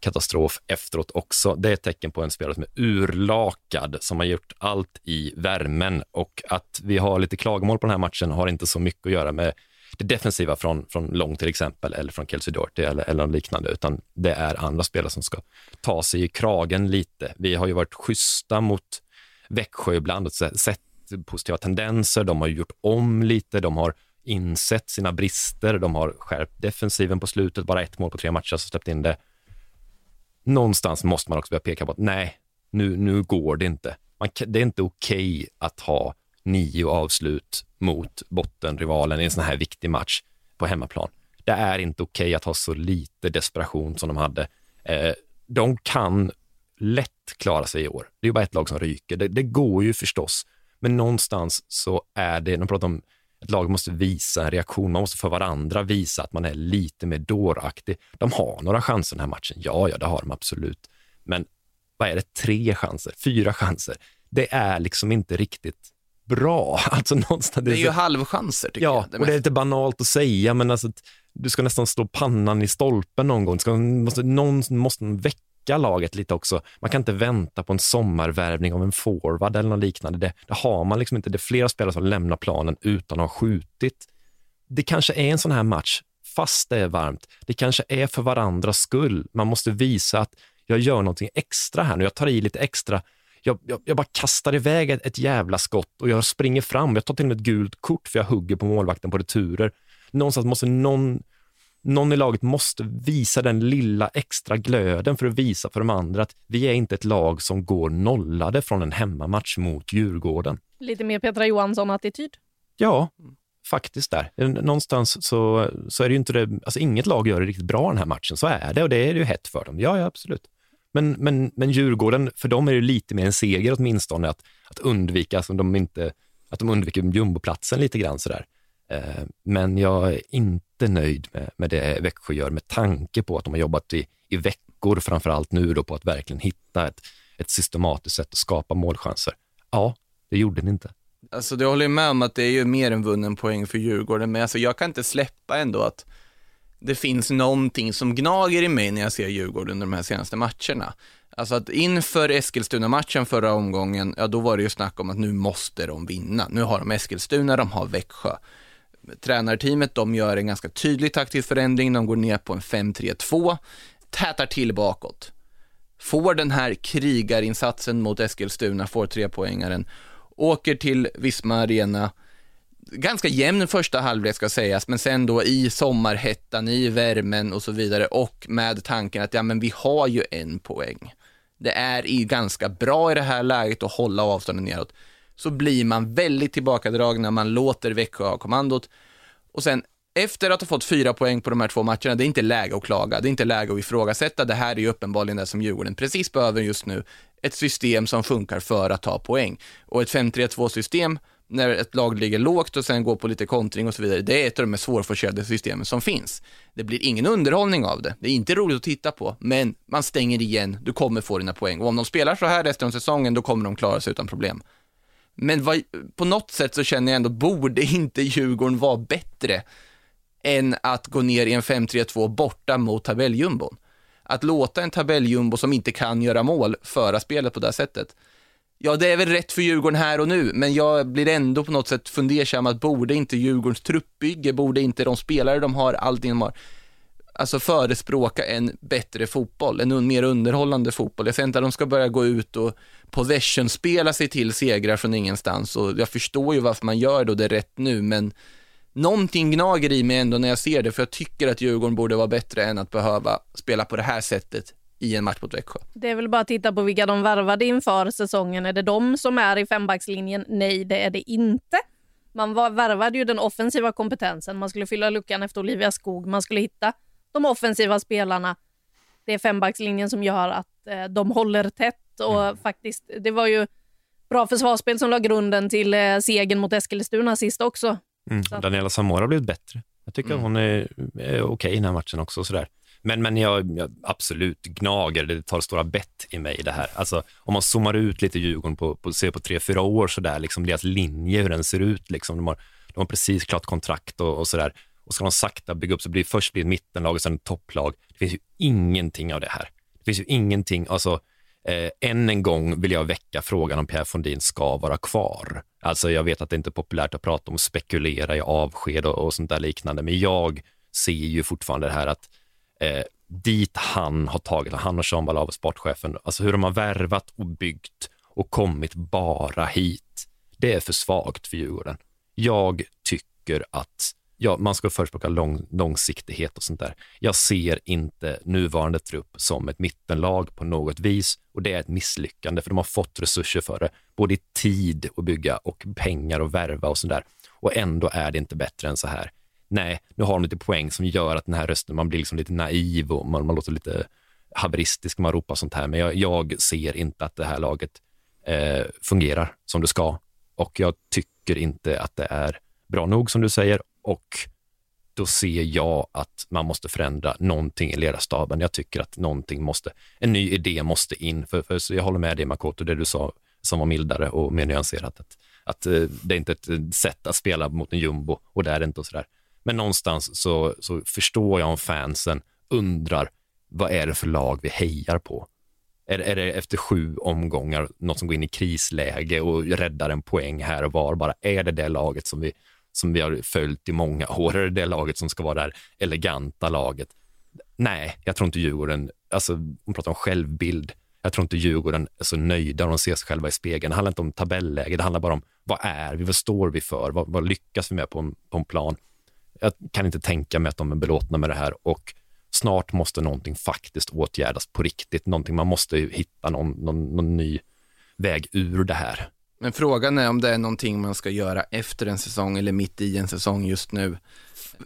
katastrof efteråt också. Det är ett tecken på en spelare som är urlakad, som har gjort allt i värmen och att vi har lite klagomål på den här matchen har inte så mycket att göra med det defensiva från, från Long till exempel, eller från Kelsey Doherty eller, eller något liknande, utan det är andra spelare som ska ta sig i kragen lite. Vi har ju varit schyssta mot Växjö ibland och sett positiva tendenser. De har gjort om lite, de har insett sina brister, de har skärpt defensiven på slutet, bara ett mål på tre matcher, så släppt in det. Någonstans måste man också börja peka på att nej, nu, nu går det inte. Man, det är inte okej okay att ha nio avslut mot bottenrivalen i en sån här viktig match på hemmaplan. Det är inte okej okay att ha så lite desperation som de hade. Eh, de kan lätt klara sig i år. Det är bara ett lag som ryker. Det, det, går ju förstås, men någonstans så är det, de pratar om ett lag måste visa en reaktion, man måste för varandra visa att man är lite mer dåraktig. De har några chanser den här matchen, ja, ja, det har de absolut. Men vad är det, tre chanser, fyra chanser? Det är liksom inte riktigt bra. [LAUGHS] Alltså någonstans, det är ju halvchanser tycker ja, jag. Ja, och det är lite banalt att säga, men alltså, du ska nästan slå pannan i stolpen någon gång. Ska, måste, någon måste väcka laget lite också. Man kan inte vänta på en sommarvärvning av en forward eller något liknande. Det, det har man liksom inte. Det är flera spelare som lämnar planen utan att ha skjutit. Det kanske är en sån här match, fast det är varmt. Det kanske är för varandras skull. Man måste visa att jag gör någonting extra här nu. Jag tar i lite extra jag, jag, jag, bara kastar iväg ett, ett jävla skott och jag springer fram. Jag tar till och med ett gult kort för jag hugger på målvakten på returer. Någonstans måste någon, någon i laget måste visa den lilla extra glöden för att visa för de andra att vi är inte ett lag som går nollade från en hemmamatch mot Djurgården. Lite mer Petra Johansson-attityd? Ja, faktiskt där. Någonstans så, så är det ju inte det, alltså inget lag gör det riktigt bra den här matchen, så är det och det är ju hett för dem. Ja, ja, absolut. Men, men, men Djurgården, för dem är det lite mer en seger åtminstone att, att undvika, alltså de inte, att de undviker jumboplatsen lite grann sådär. Eh, men jag är inte nöjd med, med det Växjö gör med tanke på att de har jobbat i, i veckor, framför allt nu då på att verkligen hitta ett, ett systematiskt sätt att skapa målchanser. Ja, det gjorde ni inte. Alltså du håller med om att det är ju mer än vunnen poäng för Djurgården, men alltså jag kan inte släppa ändå att det finns någonting som gnager i mig när jag ser Djurgården under de här senaste matcherna. Alltså att inför Eskilstuna-matchen förra omgången, ja då var det ju snack om att nu måste de vinna. Nu har de Eskilstuna, de har Växjö. Tränarteamet, de gör en ganska tydlig taktisk förändring, de går ner på en 5-3-2, tätar till bakåt. Får den här krigarinsatsen mot Eskilstuna, får tre poängaren, åker till Visma Arena, ganska jämn första halvlek ska sägas, men sen då i sommarhettan, i värmen och så vidare och med tanken att ja, men vi har ju en poäng. Det är i ganska bra i det här läget att hålla avståndet neråt. Så blir man väldigt tillbakadragen när man låter Växjö ha kommandot och sen efter att ha fått fyra poäng på de här två matcherna, det är inte läge att klaga, det är inte läge att ifrågasätta, det här är ju uppenbarligen det som Djurgården precis behöver just nu, ett system som funkar för att ta poäng. Och ett 5-3-2 system när ett lag ligger lågt och sen går på lite kontring och så vidare, det är ett av de mest svårforcerade systemen som finns. Det blir ingen underhållning av det, det är inte roligt att titta på, men man stänger igen, du kommer få dina poäng. Och om de spelar så här resten av säsongen, då kommer de klara sig utan problem. Men vad, på något sätt så känner jag ändå, borde inte Djurgården vara bättre än att gå ner i en 5-3-2 borta mot tabelljumbon? Att låta en tabelljumbo som inte kan göra mål föra spelet på det sättet Ja, det är väl rätt för Djurgården här och nu, men jag blir ändå på något sätt fundersam att borde inte Djurgårdens truppbygge, borde inte de spelare de har, allting de har, alltså förespråka en bättre fotboll, en mer underhållande fotboll. Jag säger inte att de ska börja gå ut och possession-spela sig till segrar från ingenstans och jag förstår ju varför man gör det och det är rätt nu, men någonting gnager i mig ändå när jag ser det, för jag tycker att Djurgården borde vara bättre än att behöva spela på det här sättet i en match mot Växjö. Det är väl bara att titta på vilka de värvade inför säsongen. Är det de som är i fembackslinjen? Nej, det är det inte. Man var, värvade ju den offensiva kompetensen. Man skulle fylla luckan efter Olivia Skog. Man skulle hitta de offensiva spelarna. Det är fembackslinjen som gör att eh, de håller tätt och mm. faktiskt, det var ju bra försvarsspel som la grunden till eh, segern mot Eskilstuna sist också. Mm. Daniela Zamora har blivit bättre. Jag tycker mm. hon är, är okej okay i den här matchen också. Sådär. Men, men jag, jag, absolut gnager, det tar stora bett i mig det här. Alltså, om man zoomar ut lite Djurgården på, på, ser på tre, fyra år så där, liksom deras linje, hur den ser ut. Liksom. De, har, de har precis klart kontrakt och, och där. Och ska de sakta bygga upp så blir först blir ett mittenlag och sen ett topplag. Det finns ju ingenting av det här. Det finns ju ingenting, alltså Eh, än en gång vill jag väcka frågan om Pierre Fondin ska vara kvar. Alltså jag vet att det inte är populärt att prata om att spekulera i avsked och, och sånt där liknande, men jag ser ju fortfarande det här att eh, dit han har tagit, han och Jean Balav, sportchefen, alltså hur de har värvat och byggt och kommit bara hit. Det är för svagt för Djurgården. Jag tycker att ja, man ska förespråka lång, långsiktighet och sånt där. Jag ser inte nuvarande trupp som ett mittenlag på något vis och det är ett misslyckande för de har fått resurser för det, både i tid att bygga och pengar att värva och sånt där. Och ändå är det inte bättre än så här. Nej, nu har de lite poäng som gör att den här rösten, man blir liksom lite naiv och man, man låter lite haveristisk, när man ropar sånt här, men jag, jag ser inte att det här laget eh, fungerar som det ska och jag tycker inte att det är bra nog som du säger och då ser jag att man måste förändra någonting i ledarstaben. Jag tycker att någonting måste, en ny idé måste in. För, för jag håller med dig Makoto, det du sa som var mildare och mer nyanserat. Att, att eh, det är inte ett eh, sätt att spela mot en jumbo och det är det inte och sådär. Men någonstans så, så förstår jag om fansen undrar vad är det för lag vi hejar på? Är, är det efter sju omgångar något som går in i krisläge och räddar en poäng här och var? Bara är det det laget som vi som vi har följt i många [LAUGHS] år. Är det det laget som ska vara det här eleganta laget? Nej, jag tror inte Djurgården, alltså om pratar om självbild, jag tror inte Djurgården är så nöjda när de ser sig själva i spegeln. Det handlar inte om tabelläge, det handlar bara om vad är vi, vad står vi för, vad, vad lyckas vi med på en, på en plan? Jag kan inte tänka mig att de är belåtna med det här och snart måste någonting faktiskt åtgärdas på riktigt. Någonting, man måste hitta någon, någon, någon ny väg ur det här. Men frågan är om det är någonting man ska göra efter en säsong eller mitt i en säsong just nu.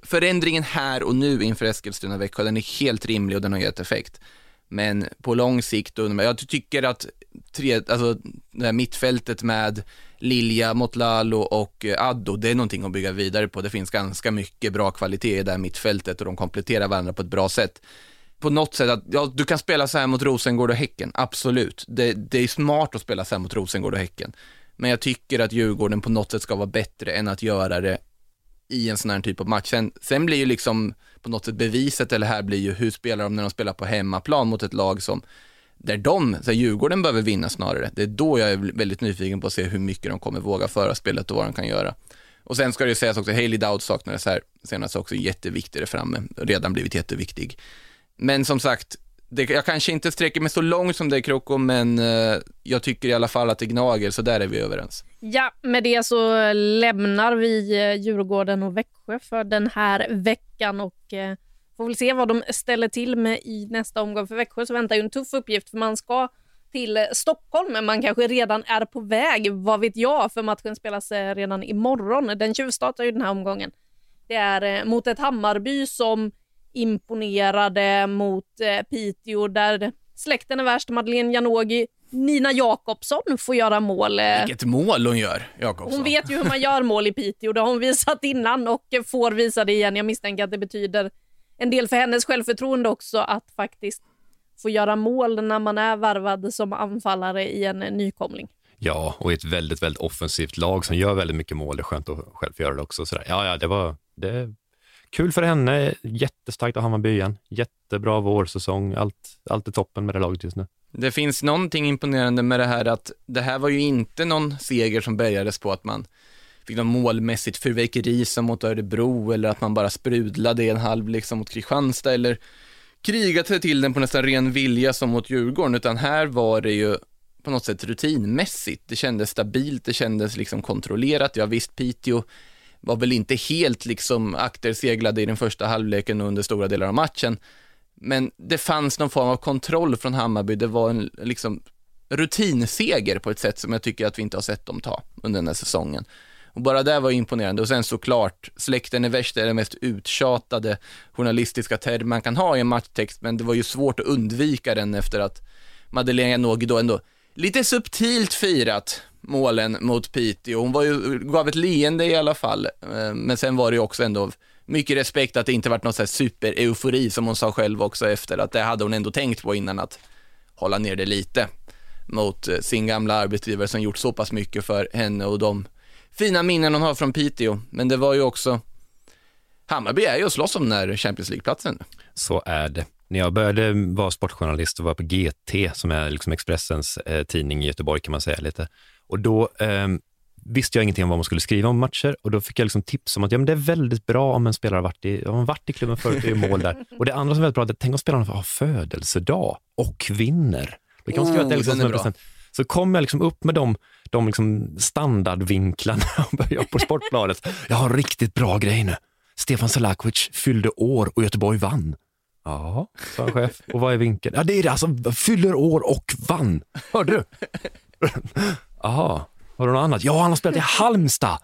Förändringen här och nu inför Eskilstuna-Växjö, den är helt rimlig och den har gett effekt. Men på lång sikt, jag tycker att tre, alltså, det här mittfältet med Lilja, Motlalo och eh, Addo, det är någonting att bygga vidare på. Det finns ganska mycket bra kvalitet i det här mittfältet och de kompletterar varandra på ett bra sätt. På något sätt att, ja, du kan spela så här mot Rosengård och Häcken, absolut. Det, det är smart att spela så här mot Rosengård och Häcken. Men jag tycker att Djurgården på något sätt ska vara bättre än att göra det i en sån här typ av match. Sen, sen blir ju liksom på något sätt beviset, eller här blir ju hur spelar de när de spelar på hemmaplan mot ett lag som där de, så här, Djurgården behöver vinna snarare. Det är då jag är väldigt nyfiken på att se hur mycket de kommer våga föra spelet och vad de kan göra. Och sen ska det ju sägas också, Hailey Dowd saknades här senast också jätteviktig där framme, redan blivit jätteviktig. Men som sagt, det, jag kanske inte sträcker mig så långt som det Kroko, men eh, jag tycker i alla fall att det gnager, så där är vi överens. Ja, med det så lämnar vi eh, Djurgården och Växjö för den här veckan och eh, får väl se vad de ställer till med i nästa omgång. För Växjö så väntar ju en tuff uppgift, för man ska till eh, Stockholm, men man kanske redan är på väg, vad vet jag, för matchen spelas eh, redan imorgon. Den tjuvstartar ju den här omgången. Det är eh, mot ett Hammarby som imponerade mot eh, Piteå där släkten är värst. Madeleine Janogy, Nina Jakobsson får göra mål. Eh. Vilket mål hon gör, Jakobsson. Hon vet ju hur man gör mål i Piteå. Det har hon visat innan och får visa det igen. Jag misstänker att det betyder en del för hennes självförtroende också att faktiskt få göra mål när man är värvad som anfallare i en nykomling. Ja, och i ett väldigt, väldigt offensivt lag som gör väldigt mycket mål. Det är skönt att själv få göra det också. Sådär. Ja, ja, det var det kul för henne. Jättestarkt av Hammarby igen. Jättebra vårsäsong. Allt, allt är toppen med det laget just nu. Det finns någonting imponerande med det här att det här var ju inte någon seger som bärgades på att man fick någon målmässigt fyrverkeri som mot Örebro eller att man bara sprudlade i en halv liksom mot Kristianstad eller krigat sig till den på nästan ren vilja som mot Djurgården, utan här var det ju på något sätt rutinmässigt. Det kändes stabilt, det kändes liksom kontrollerat. Ja visst, Piteå var väl inte helt liksom akterseglade i den första halvleken och under stora delar av matchen. Men det fanns någon form av kontroll från Hammarby. Det var en liksom rutinseger på ett sätt som jag tycker att vi inte har sett dem ta under den här säsongen. Och bara det var imponerande. Och sen såklart, släkten är värst det är den mest uttjatade journalistiska term man kan ha i en matchtext, men det var ju svårt att undvika den efter att Madeleine Janogy då ändå lite subtilt firat målen mot Piteå. Hon var ju, gav ett leende i alla fall, eh, men sen var det ju också ändå mycket respekt att det inte varit någon sån super-eufori som hon sa själv också efter, att det hade hon ändå tänkt på innan att hålla ner det lite mot eh, sin gamla arbetsgivare som gjort så pass mycket för henne och de fina minnen hon har från Piteå. Men det var ju också, Hammarby är ju att slåss om den här Champions League-platsen. Så är det. när jag började vara sportjournalist och var på GT, som är liksom Expressens eh, tidning i Göteborg kan man säga lite. Och då eh, visste jag ingenting om vad man skulle skriva om matcher och då fick jag liksom tips om att ja, men det är väldigt bra om en spelare har varit i, har varit i klubben förut och gör mål där. [LAUGHS] Och det andra som är väldigt bra är att tänk om spelarna har födelsedag och vinner. Då kan man skriva Oh, att det är liksom som en bra. present. Så kom jag liksom upp med de, de liksom standardvinklarna [LAUGHS] på Sportbladet. Jag har en riktigt bra grej nu. Stefan Selakovic fyllde år och Göteborg vann. Ja, sa en chef. Och vad är vinkeln? Ja, det är det alltså, fyller år och vann. Hörde du? Jaha, har du något annat? Ja, han har spelat i Halmstad.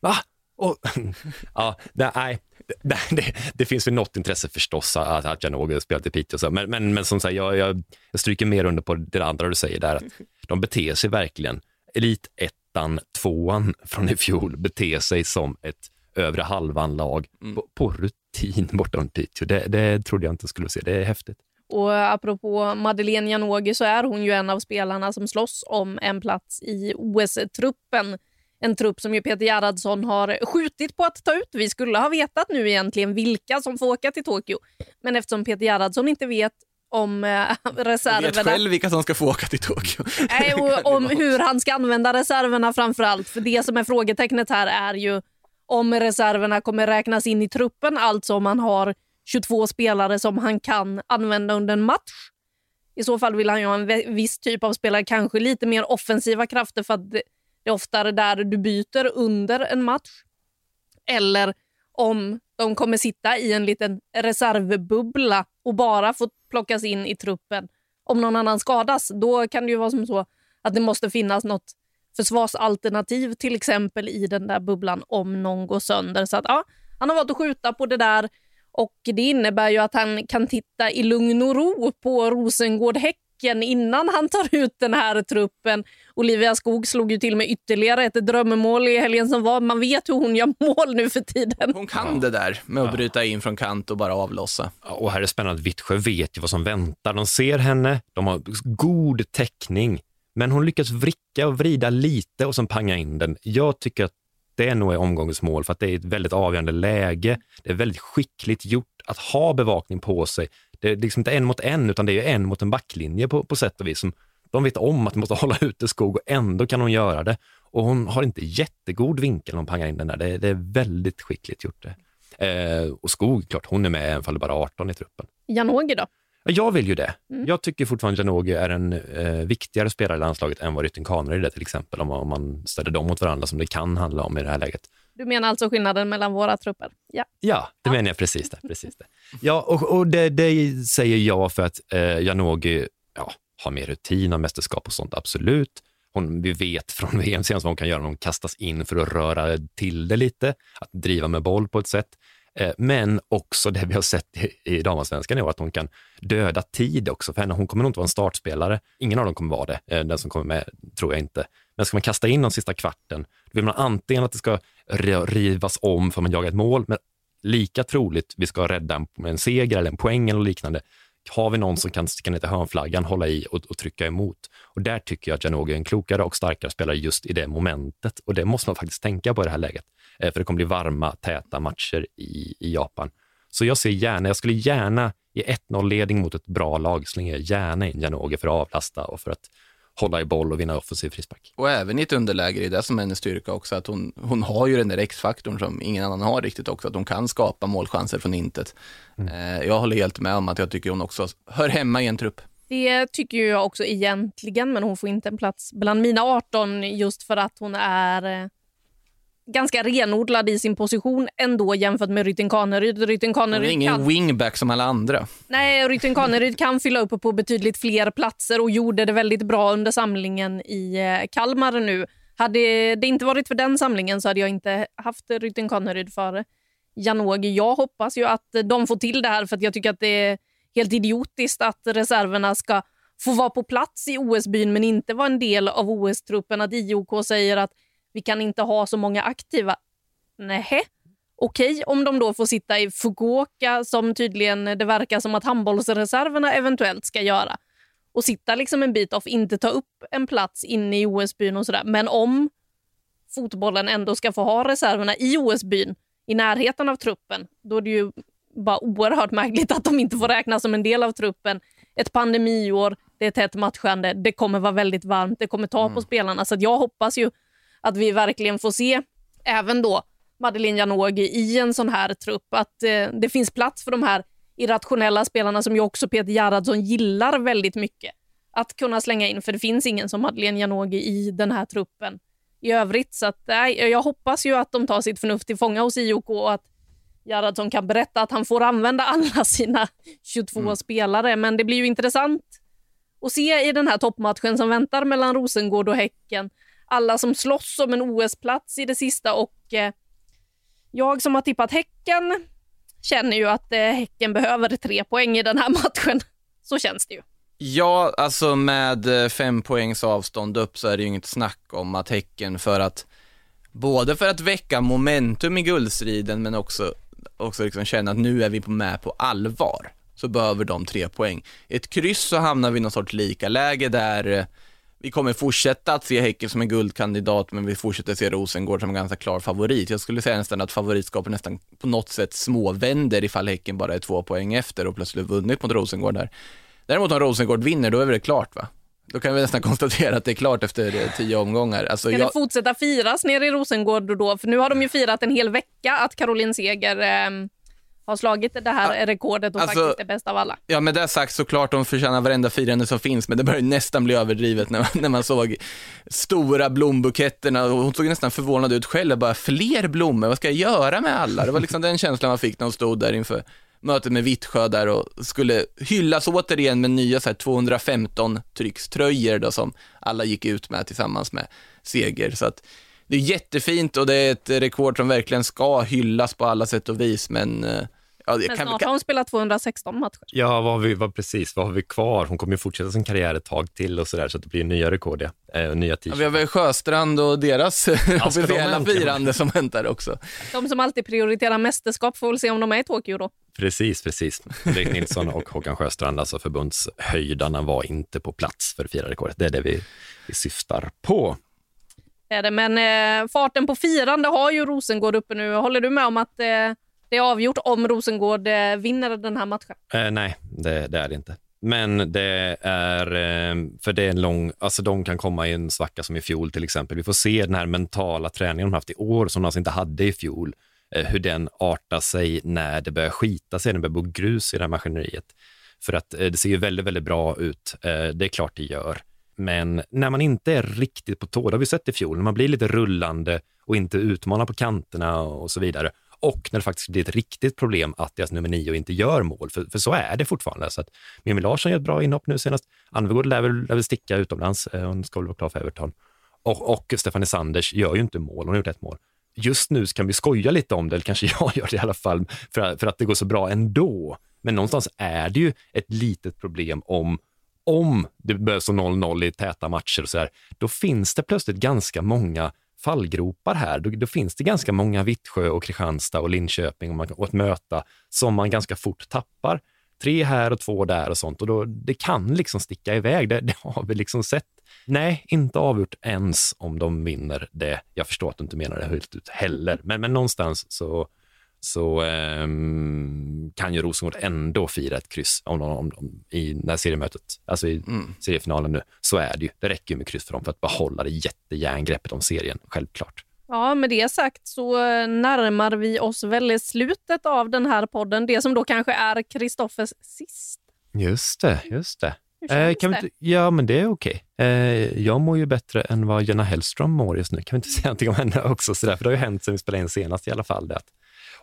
Va? Och, [LAUGHS] ja, nej, det, det, det finns väl något intresse förstås att, Janogy har spelat i Piteå, så, men, men, men som sagt, jag, jag, jag stryker mer under på det andra du säger där, att de beter sig verkligen, elitettan, tvåan från i fjol, beter sig som ett övre halvan-lag på, på rutin bortom Piteå. Det, det trodde jag inte skulle se, det är häftigt. Och apropå Madeleine Janogy så är hon ju en av spelarna som slåss om en plats i OS-truppen. En trupp som ju Peter Gerhardsson har skjutit på att ta ut. Vi skulle ha vetat nu egentligen vilka som får åka till Tokyo. Men eftersom Peter Gerhardsson inte vet om eh, Jag vet reserverna själv vilka som ska få åka till Tokyo. [LAUGHS] Nej, och om hur han ska använda reserverna framför allt. För det som är frågetecknet här är ju om reserverna kommer räknas in i truppen, alltså om man har 22 spelare som han kan använda under en match. I så fall vill han ju ha en viss typ av spelare, kanske lite mer offensiva krafter för att det det är oftare där du byter under en match. Eller om de kommer sitta i en liten reservbubbla och bara få plockas in i truppen om någon annan skadas. Då kan det ju vara som så att det måste finnas något försvarsalternativ till exempel i den där bubblan om någon går sönder. Så att, ja, han har valt att skjuta på det där och det innebär ju att han kan titta i lugn och ro på Rosengård-Häcken innan han tar ut den här truppen. Olivia Skog slog ju till med ytterligare ett drömmål i helgen som var. Man vet hur hon gör mål nu för tiden. Hon kan det där med att bryta in från kant och bara avlossa. Ja, Och här är spännande att Vittsjö vet ju vad som väntar. De ser henne, de har god täckning, men hon lyckas vricka och vrida lite och sen panga in den. Jag tycker att det nog är omgångens mål för att det är ett väldigt avgörande läge. Det är väldigt skickligt gjort att ha bevakning på sig. Det är liksom inte en mot en, utan det är en mot en backlinje på, på sätt och vis. Som de vet om att de måste [LAUGHS] hålla ute skog och ändå kan hon göra det. Och hon har inte jättegod vinkel när hon pangar in den där. Det, är- det är väldigt skickligt gjort. det. Eh, och Skog, klart, hon är med även om det bara är 18 i truppen. Janogy då? Ja, Jag vill ju det. Mm. Jag tycker fortfarande Janogy är en eh, viktigare spelare i landslaget än vad Rytting Kaneryd är till exempel, om man, om man ställer dem mot varandra som det kan handla om i det här läget. Du menar alltså skillnaden mellan våra trupper? Ja. Ja, det menar jag precis det. Precis det. Ja, och, och det, det säger jag för att eh, Janogy ja, har mer rutin, har mästerskap och sånt, absolut. Hon, vi vet från [LAUGHS] VM senast vad hon kan göra när hon kastas in för att röra till det lite, att driva med boll på ett sätt. Eh, men också det vi har sett i, i damallsvenskan i år, att hon kan döda tid också för henne. Hon kommer nog inte vara en startspelare. Ingen av dem kommer vara det. Eh, den som kommer med tror jag inte. Men ska man kasta in de sista kvarten, då vill man antingen att det ska rivas om för att man jagar ett mål, men lika troligt vi ska rädda en, en seger eller en poäng eller liknande. Har vi någon som kan sticka ner till hörnflaggan, hålla i och, och trycka emot? Och där tycker jag att Janogy är en klokare och starkare spelare just i det momentet. Och det måste man faktiskt tänka på i det här läget. Eh, För det kommer bli varma, täta matcher i, i Japan. Så jag ser gärna, jag skulle gärna i 1-0-ledning mot ett bra lag slänga gärna in Janogy för att avlasta och för att hålla i boll och vinna offensiv frispark. Och även i ett underläge, det är det som är hennes styrka också, att hon, hon har ju den där X-faktorn som ingen annan har riktigt också, att hon kan skapa målchanser från intet. Eh, jag håller helt med om att jag tycker hon också hör hemma i en trupp. Det tycker jag också egentligen, men hon får inte en plats bland mina 18 just för att hon är eh, ganska renodlad i sin position ändå jämfört med Rytting Kaneryd. Rytting Hon är Kaneryd ingen kan, wingback som alla andra. nej, Rytting Kaneryd kan fylla upp på betydligt fler platser och gjorde det väldigt bra under samlingen i eh, Kalmar nu. Hade det inte varit för den samlingen så hade jag inte haft Rytting Kaneryd för Janogy. Jag hoppas ju att de får till det här för att jag tycker att det är helt idiotiskt att reserverna ska få vara på plats i OS-byn men inte vara en del av OS-truppen. Att IOK säger att vi kan inte ha så många aktiva. Nähä. Okej, om de då får sitta i Fukuoka som tydligen det verkar som att handbollsreserverna eventuellt ska göra och sitta liksom en bit off, inte ta upp en plats inne i OS-byn och sådär. Men om fotbollen ändå ska få ha reserverna i OS-byn i närheten av truppen, då är det ju bara oerhört märkligt att de inte får räknas som en del av truppen. Ett pandemiår, det är tätt matchande, det kommer vara väldigt varmt, det kommer ta mm. på spelarna. Så jag hoppas ju att vi verkligen får se, även då Madeleine Janogy i en sån här trupp, att eh, det finns plats för de här irrationella spelarna som ju också Peter Gerhardsson gillar väldigt mycket att kunna slänga in, för det finns ingen som Madeleine Janogy i den här truppen i övrigt. Så att, nej, jag hoppas ju att de tar sitt förnuft till fånga hos IOK och att Gerhardsson kan berätta att han får använda alla sina 22 mm. spelare. Men det blir ju intressant att se i den här toppmatchen som väntar mellan Rosengård och Häcken. Alla som slåss om en OS-plats i det sista och eh, jag som har tippat Häcken känner ju att eh, Häcken behöver tre poäng i den här [LAUGHS] matchen. Så känns det ju. Ja, alltså med eh, fem poängs avstånd upp så är det ju inget snack om att Häcken för att både för att väcka momentum i guldstriden men också, också liksom känna att nu är vi med på allvar så behöver de tre poäng. Ett kryss så hamnar vi i någon sorts lika läge där eh, vi kommer fortsätta att se Häcken som en guldkandidat, men vi fortsätter se Rosengård som en ganska klar favorit. Jag skulle säga nästan att favoritskapet nästan på något sätt småvänder ifall Häcken bara är två poäng efter och plötsligt vunnit mot Rosengård där. Däremot om Rosengård vinner, då är det klart va? Då kan vi nästan [LAUGHS] konstatera att det är klart efter eh, tio omgångar. Alltså, Ska jag... det fortsätta firas nere i Rosengård då? För nu har de ju firat en hel vecka att Caroline Seger eh, har slagit det här rekordet och alltså, faktiskt är bäst av alla. Ja, med det sagt såklart de förtjänar varenda firande som finns, men det börjar nästan bli överdrivet när man, när man såg stora blombuketterna och hon såg nästan förvånad ut själv, bara fler blommor, vad ska jag göra med alla? Det var liksom den känslan man fick när hon stod där inför mötet med Vittsjö där och skulle hyllas återigen med nya så här 215 tryckströjor då som alla gick ut med tillsammans med Seger. Så att det är jättefint och det är ett rekord som verkligen ska hyllas på alla sätt och vis, men eh, Ja, Men kan, snart har hon spelat 216 matcher. Ja, vad har vi, vad, precis. Vad har vi kvar? Hon kommer ju fortsätta sin karriär ett tag till och så där, så att det blir nya rekord, ja. Äh, nya ja, Vi har väl Sjöstrand och deras ja, officiella firande som väntar också. De som alltid prioriterar mästerskap får väl se om de är i Tokyo då. Precis, precis. Fredrik Nilsson och Håkan Sjöstrand, alltså förbundshöjdarna, var inte på plats för att fira rekordet. Det är det vi, vi syftar på. Är det, men eh, farten på firande har ju Rosengård uppe nu. Håller du med om att eh, det är avgjort om Rosengård eh, vinner den här matchen? Eh, nej, det, det, är det inte. Men det är, eh, för det är en lång, alltså de kan komma i en svacka som i fjol till exempel. Vi får se den här mentala träningen de haft i år som de alltså inte hade i fjol, eh, hur den artar sig när det börjar skita sig, när det börjar bo grus i det här maskineriet. För att det ser ju väldigt, väldigt bra ut. Det är klart det gör. Men när man inte är riktigt på tå, det har vi sett i fjol, när man blir lite rullande och inte utmanar på kanterna och så vidare, och när det faktiskt blir ett riktigt problem att deras nummer nio inte gör mål, för, för så är det fortfarande. Så att Mimmi Larsson gör ett bra inhopp nu senast. Anvegård lär väl, lär väl sticka utomlands, eh, hon ska väl vara klar för Everton. Och, och Stefanie Sanders gör ju inte mål, hon har gjort ett mål. Just nu kan vi skoja lite om det, eller kanske [LAUGHS] jag gör det i alla fall, för, för att det går så bra ändå. Men någonstans är det ju ett litet problem om om det börjar så 0-0 i täta matcher och så här, då finns det plötsligt ganska många fallgropar här. Då, då, finns det ganska många Vittsjö och Kristianstad och Linköping och, man, och att möta som man ganska fort tappar. Tre här och två där och sånt och då, det kan liksom sticka iväg. Det, det har vi liksom sett. Nej, inte avgjort ens om de vinner det. Jag förstår att du inte menar det helt ut heller, men, men någonstans så så eh, kan ju Rosengård ändå fira ett kryss om, om, om, i det här seriemötet, alltså i mm. seriefinalen nu. Så är det ju. Det räcker ju med kryss för dem för att behålla det jättejärngreppet om serien, självklart. Ja, med det sagt så närmar vi oss väl slutet av den här podden. Det som då kanske är Kristoffers sist. Just det, just det. Eh, kan det? Inte, ja, men det är okej. Eh, jag mår ju bättre än vad Jenna Hellström mår just nu. Kan vi inte säga någonting om henne också? Så där, för det har ju hänt sen vi spelade in senast i alla fall. Det att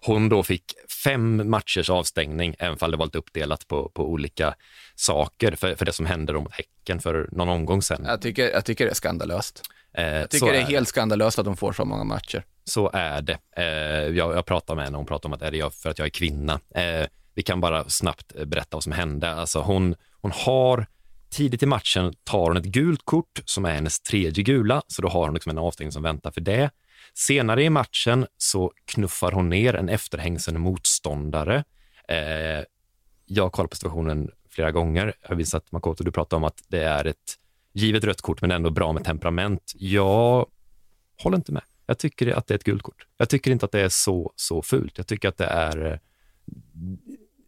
hon då fick fem matchers avstängning, även om det var lite uppdelat på, på olika saker för, för det som hände mot Häcken för någon omgång sedan. Jag tycker, jag tycker det är skandalöst. Eh, jag tycker det är, är helt det. skandalöst att de får så många matcher. Så är det. Eh, jag, jag pratade med henne hon pratade om att är det jag för att jag är kvinna. Eh, vi kan bara snabbt berätta vad som hände. Alltså hon, hon har tidigt i matchen tar hon ett gult kort som är hennes tredje gula, så då har hon liksom en avstängning som väntar för det. Senare i matchen så knuffar hon ner en efterhängsen motståndare. Eh, jag har kollat på situationen flera gånger. Jag har visat Makoto, du pratade om att det är ett givet rött kort, men ändå bra med temperament. Jag håller inte med. Jag tycker att det är ett gult kort. Jag tycker inte att det är så, så fult. Jag tycker att det är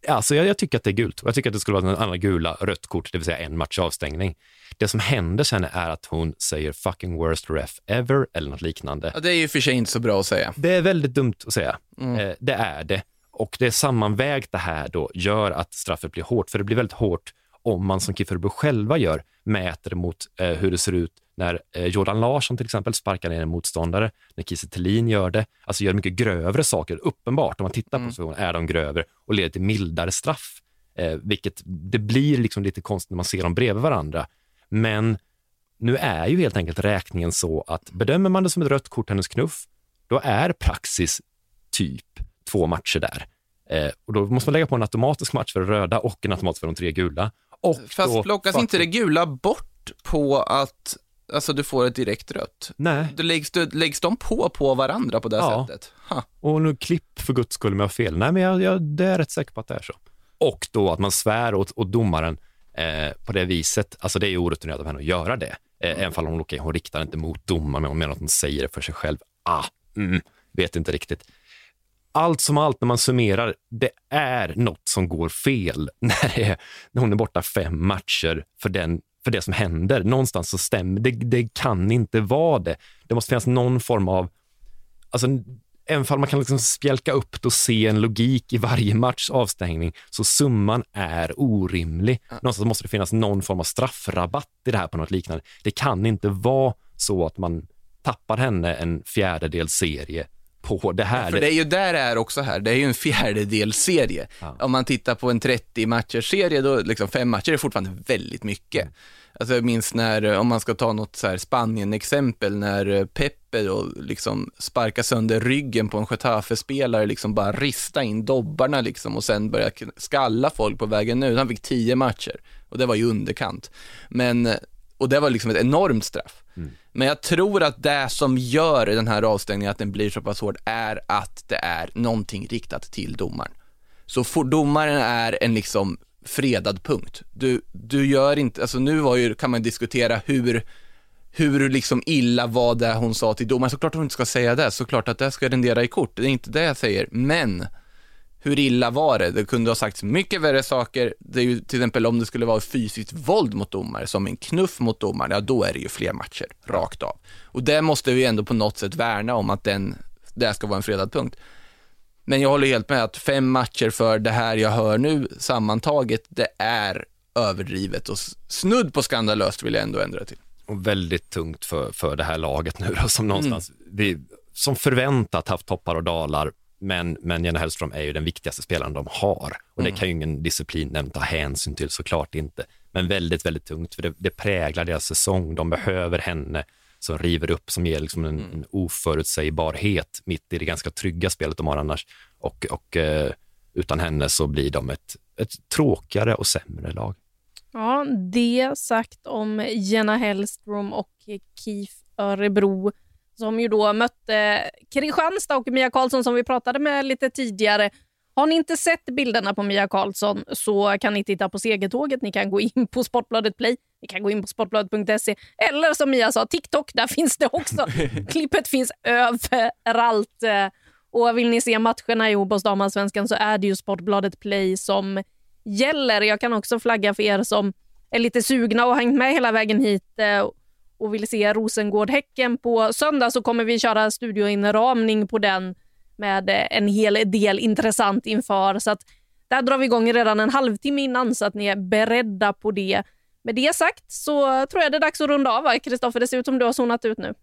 Alltså jag, jag, tycker att det är gult. Jag tycker att det skulle vara en annan gula, rött kort, det vill säga en match avstängning. Det som händer sen är att hon säger fucking worst ref ever eller något liknande. Ja, det är ju för sig inte så bra att säga. Det är väldigt dumt att säga. Mm. Eh, det är det. Och det sammanvägt det här då gör att straffet blir hårt, för det blir väldigt hårt om man som Kieferbo själva gör mäter mot eh, hur det ser ut när eh, Jordan Larsson till exempel sparkar ner en motståndare, när Kiese gör det, alltså gör mycket grövre saker, uppenbart om man tittar mm. på så är de grövre och leder till mildare straff, eh, vilket det blir liksom lite konstigt när man ser dem bredvid varandra. Men nu är ju helt enkelt räkningen så att bedömer man det som ett rött kort, hennes knuff, då är praxis typ två matcher där. Eh, och då måste man lägga på en automatisk match för röda och en automatisk för de tre gula. Och Fast då, plockas fuck. inte det gula bort på att alltså, du får ett direkt rött? Nej. Du läggs, du, läggs de på på varandra på det ja. sättet? Ha. Och nu klipp för guds skull om jag har fel. Nej, men jag, jag det är rätt säker på att det är så. Och då att man svär åt, åt domaren eh, på det viset, alltså det är ju orutinerat av henne att göra det. Eh, mm. Även om hon, okay, hon riktar inte mot domaren, men hon menar att hon säger det för sig själv. Ah, mm, vet inte riktigt allt som allt, när man summerar, det är något som går fel [LAUGHS] när, det är, när hon är borta fem matcher för, den, för det som händer. Någonstans så stämmer det. Det kan inte vara det. Det måste finnas någon form av... Alltså, även om man kan liksom spjälka upp det och se en logik i varje matchs avstängning, så summan är orimlig. Någonstans måste det finnas någon form av straffrabatt i det här på något liknande. Det kan inte vara så att man tappar henne en fjärdedels serie på det här. Ja, för det är ju där det är också här, det är ju en fjärdedelsserie. Ja. Om man tittar på en 30 matchers serie, då liksom fem matcher är fortfarande väldigt mycket. Mm. Alltså jag minns när, om man ska ta något så här Spanien-exempel, när Pepe då liksom sparkar sönder ryggen på en Getafe-spelare, liksom bara rista in dobbarna liksom och sen börja skalla folk på vägen nu. Han fick tio matcher och det var ju underkant. Men, och det var liksom ett enormt straff. Mm. Men jag tror att det som gör den här avstängningen att den blir så pass hård är att det är någonting riktat till domaren. Så for, domaren är en liksom fredad punkt. Du, du gör inte, alltså nu var ju, kan man diskutera hur, hur liksom illa var det hon sa till domaren. Såklart hon inte ska säga det, såklart att det ska rendera i kort. Det är inte det jag säger, men hur illa var det? Det kunde ha sagts mycket värre saker. Det är ju till exempel om det skulle vara fysiskt våld mot domare, som en knuff mot domare, ja då är det ju fler matcher, rakt av. Och det måste vi ändå på något sätt värna om att den, det ska vara en fredad punkt. Men jag håller helt med att fem matcher för det här jag hör nu sammantaget, det är överdrivet och snudd på skandalöst vill jag ändå ändra till. Och väldigt tungt för, för det här laget nu då, som någonstans, mm. vi, som förväntat haft toppar och dalar men, men Jenny Hellström är ju den viktigaste spelaren de har och mm. det kan ju ingen disciplin ta hänsyn till, såklart inte. Men väldigt, väldigt tungt, för det, det präglar deras säsong. De behöver henne som river upp, som ger liksom en, mm. en oförutsägbarhet mitt i det ganska trygga spelet de har annars. Och, och eh, utan henne så blir de ett, ett tråkigare och sämre lag. Ja, det sagt om Jenna Hellström och KIF Örebro som ju då mötte Kristianstad och Mia Karlsson som vi pratade med lite tidigare. Har ni inte sett bilderna på Mia Karlsson så kan ni titta på segertåget. Ni kan gå in på Sportbladet Play, ni kan gå in på sportbladet.se eller som Mia sa, TikTok, där finns det också. [LAUGHS] Klippet finns överallt. Och vill ni se matcherna hos damallsvenskan så är det ju Sportbladet Play som gäller. Jag kan också flagga för er som är lite sugna och hängt med hela vägen hit och vill se Rosengård-Häcken på söndag så kommer vi köra studioinramning på den med eh, en hel del intressant inför. Så att där drar vi igång redan en halvtimme innan så att ni är beredda på det. Med det sagt så tror jag det är dags att runda av. Kristoffer, det ser ut som du har zonat ut nu.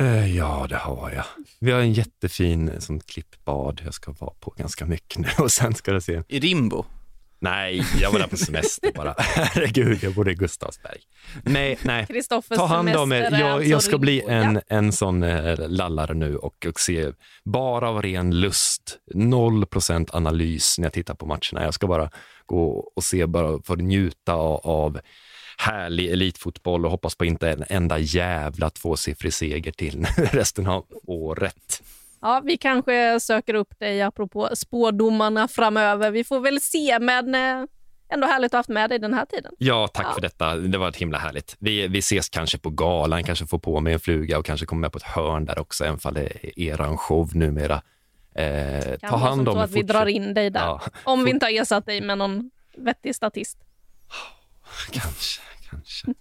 Uh, ja, det har jag. Vi har en jättefin som klippbad jag ska vara på ganska mycket nu [LAUGHS] och sen ska det se. I Rimbo? Nej, jag var där på semester bara. [LAUGHS] Herregud, jag bor i Gustavsberg. Nej, nej. Ta hand om er. Jag, alltså jag ska bli en, en sån eh, lallare nu och, och se bara av ren lust. Noll procent analys när jag tittar på matcherna. Jag ska bara gå och se, bara för att njuta av, av härlig elitfotboll och hoppas på inte en enda jävla tvåsiffrig seger till [LAUGHS] resten av året. Ja, vi kanske söker upp dig apropå spådomarna framöver. Vi får väl se, men eh, ändå härligt att ha haft med dig den här tiden. Ja, tack ja. för detta. Det var himla härligt. Vi, vi ses kanske på galan, kanske får på mig en fluga och kanske kommer med på ett hörn där också, även fall det är eran show numera. eh, ta hand om och att vi drar in dig där. Ja, [LAUGHS] Om vi inte har ersatt dig med någon vettig statist. [SIGHS] kanske, kanske. [LAUGHS]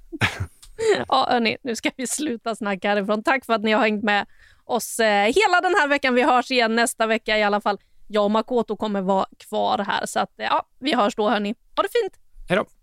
Ja, hörni, nu ska vi sluta snacka härifrån. Tack för att ni har hängt med oss eh, hela den här veckan. Vi hörs igen nästa vecka i alla fall. Jag och Makoto kommer vara kvar här, så att, eh, ja, vi hörs då hörni. Ha det fint! Hej då.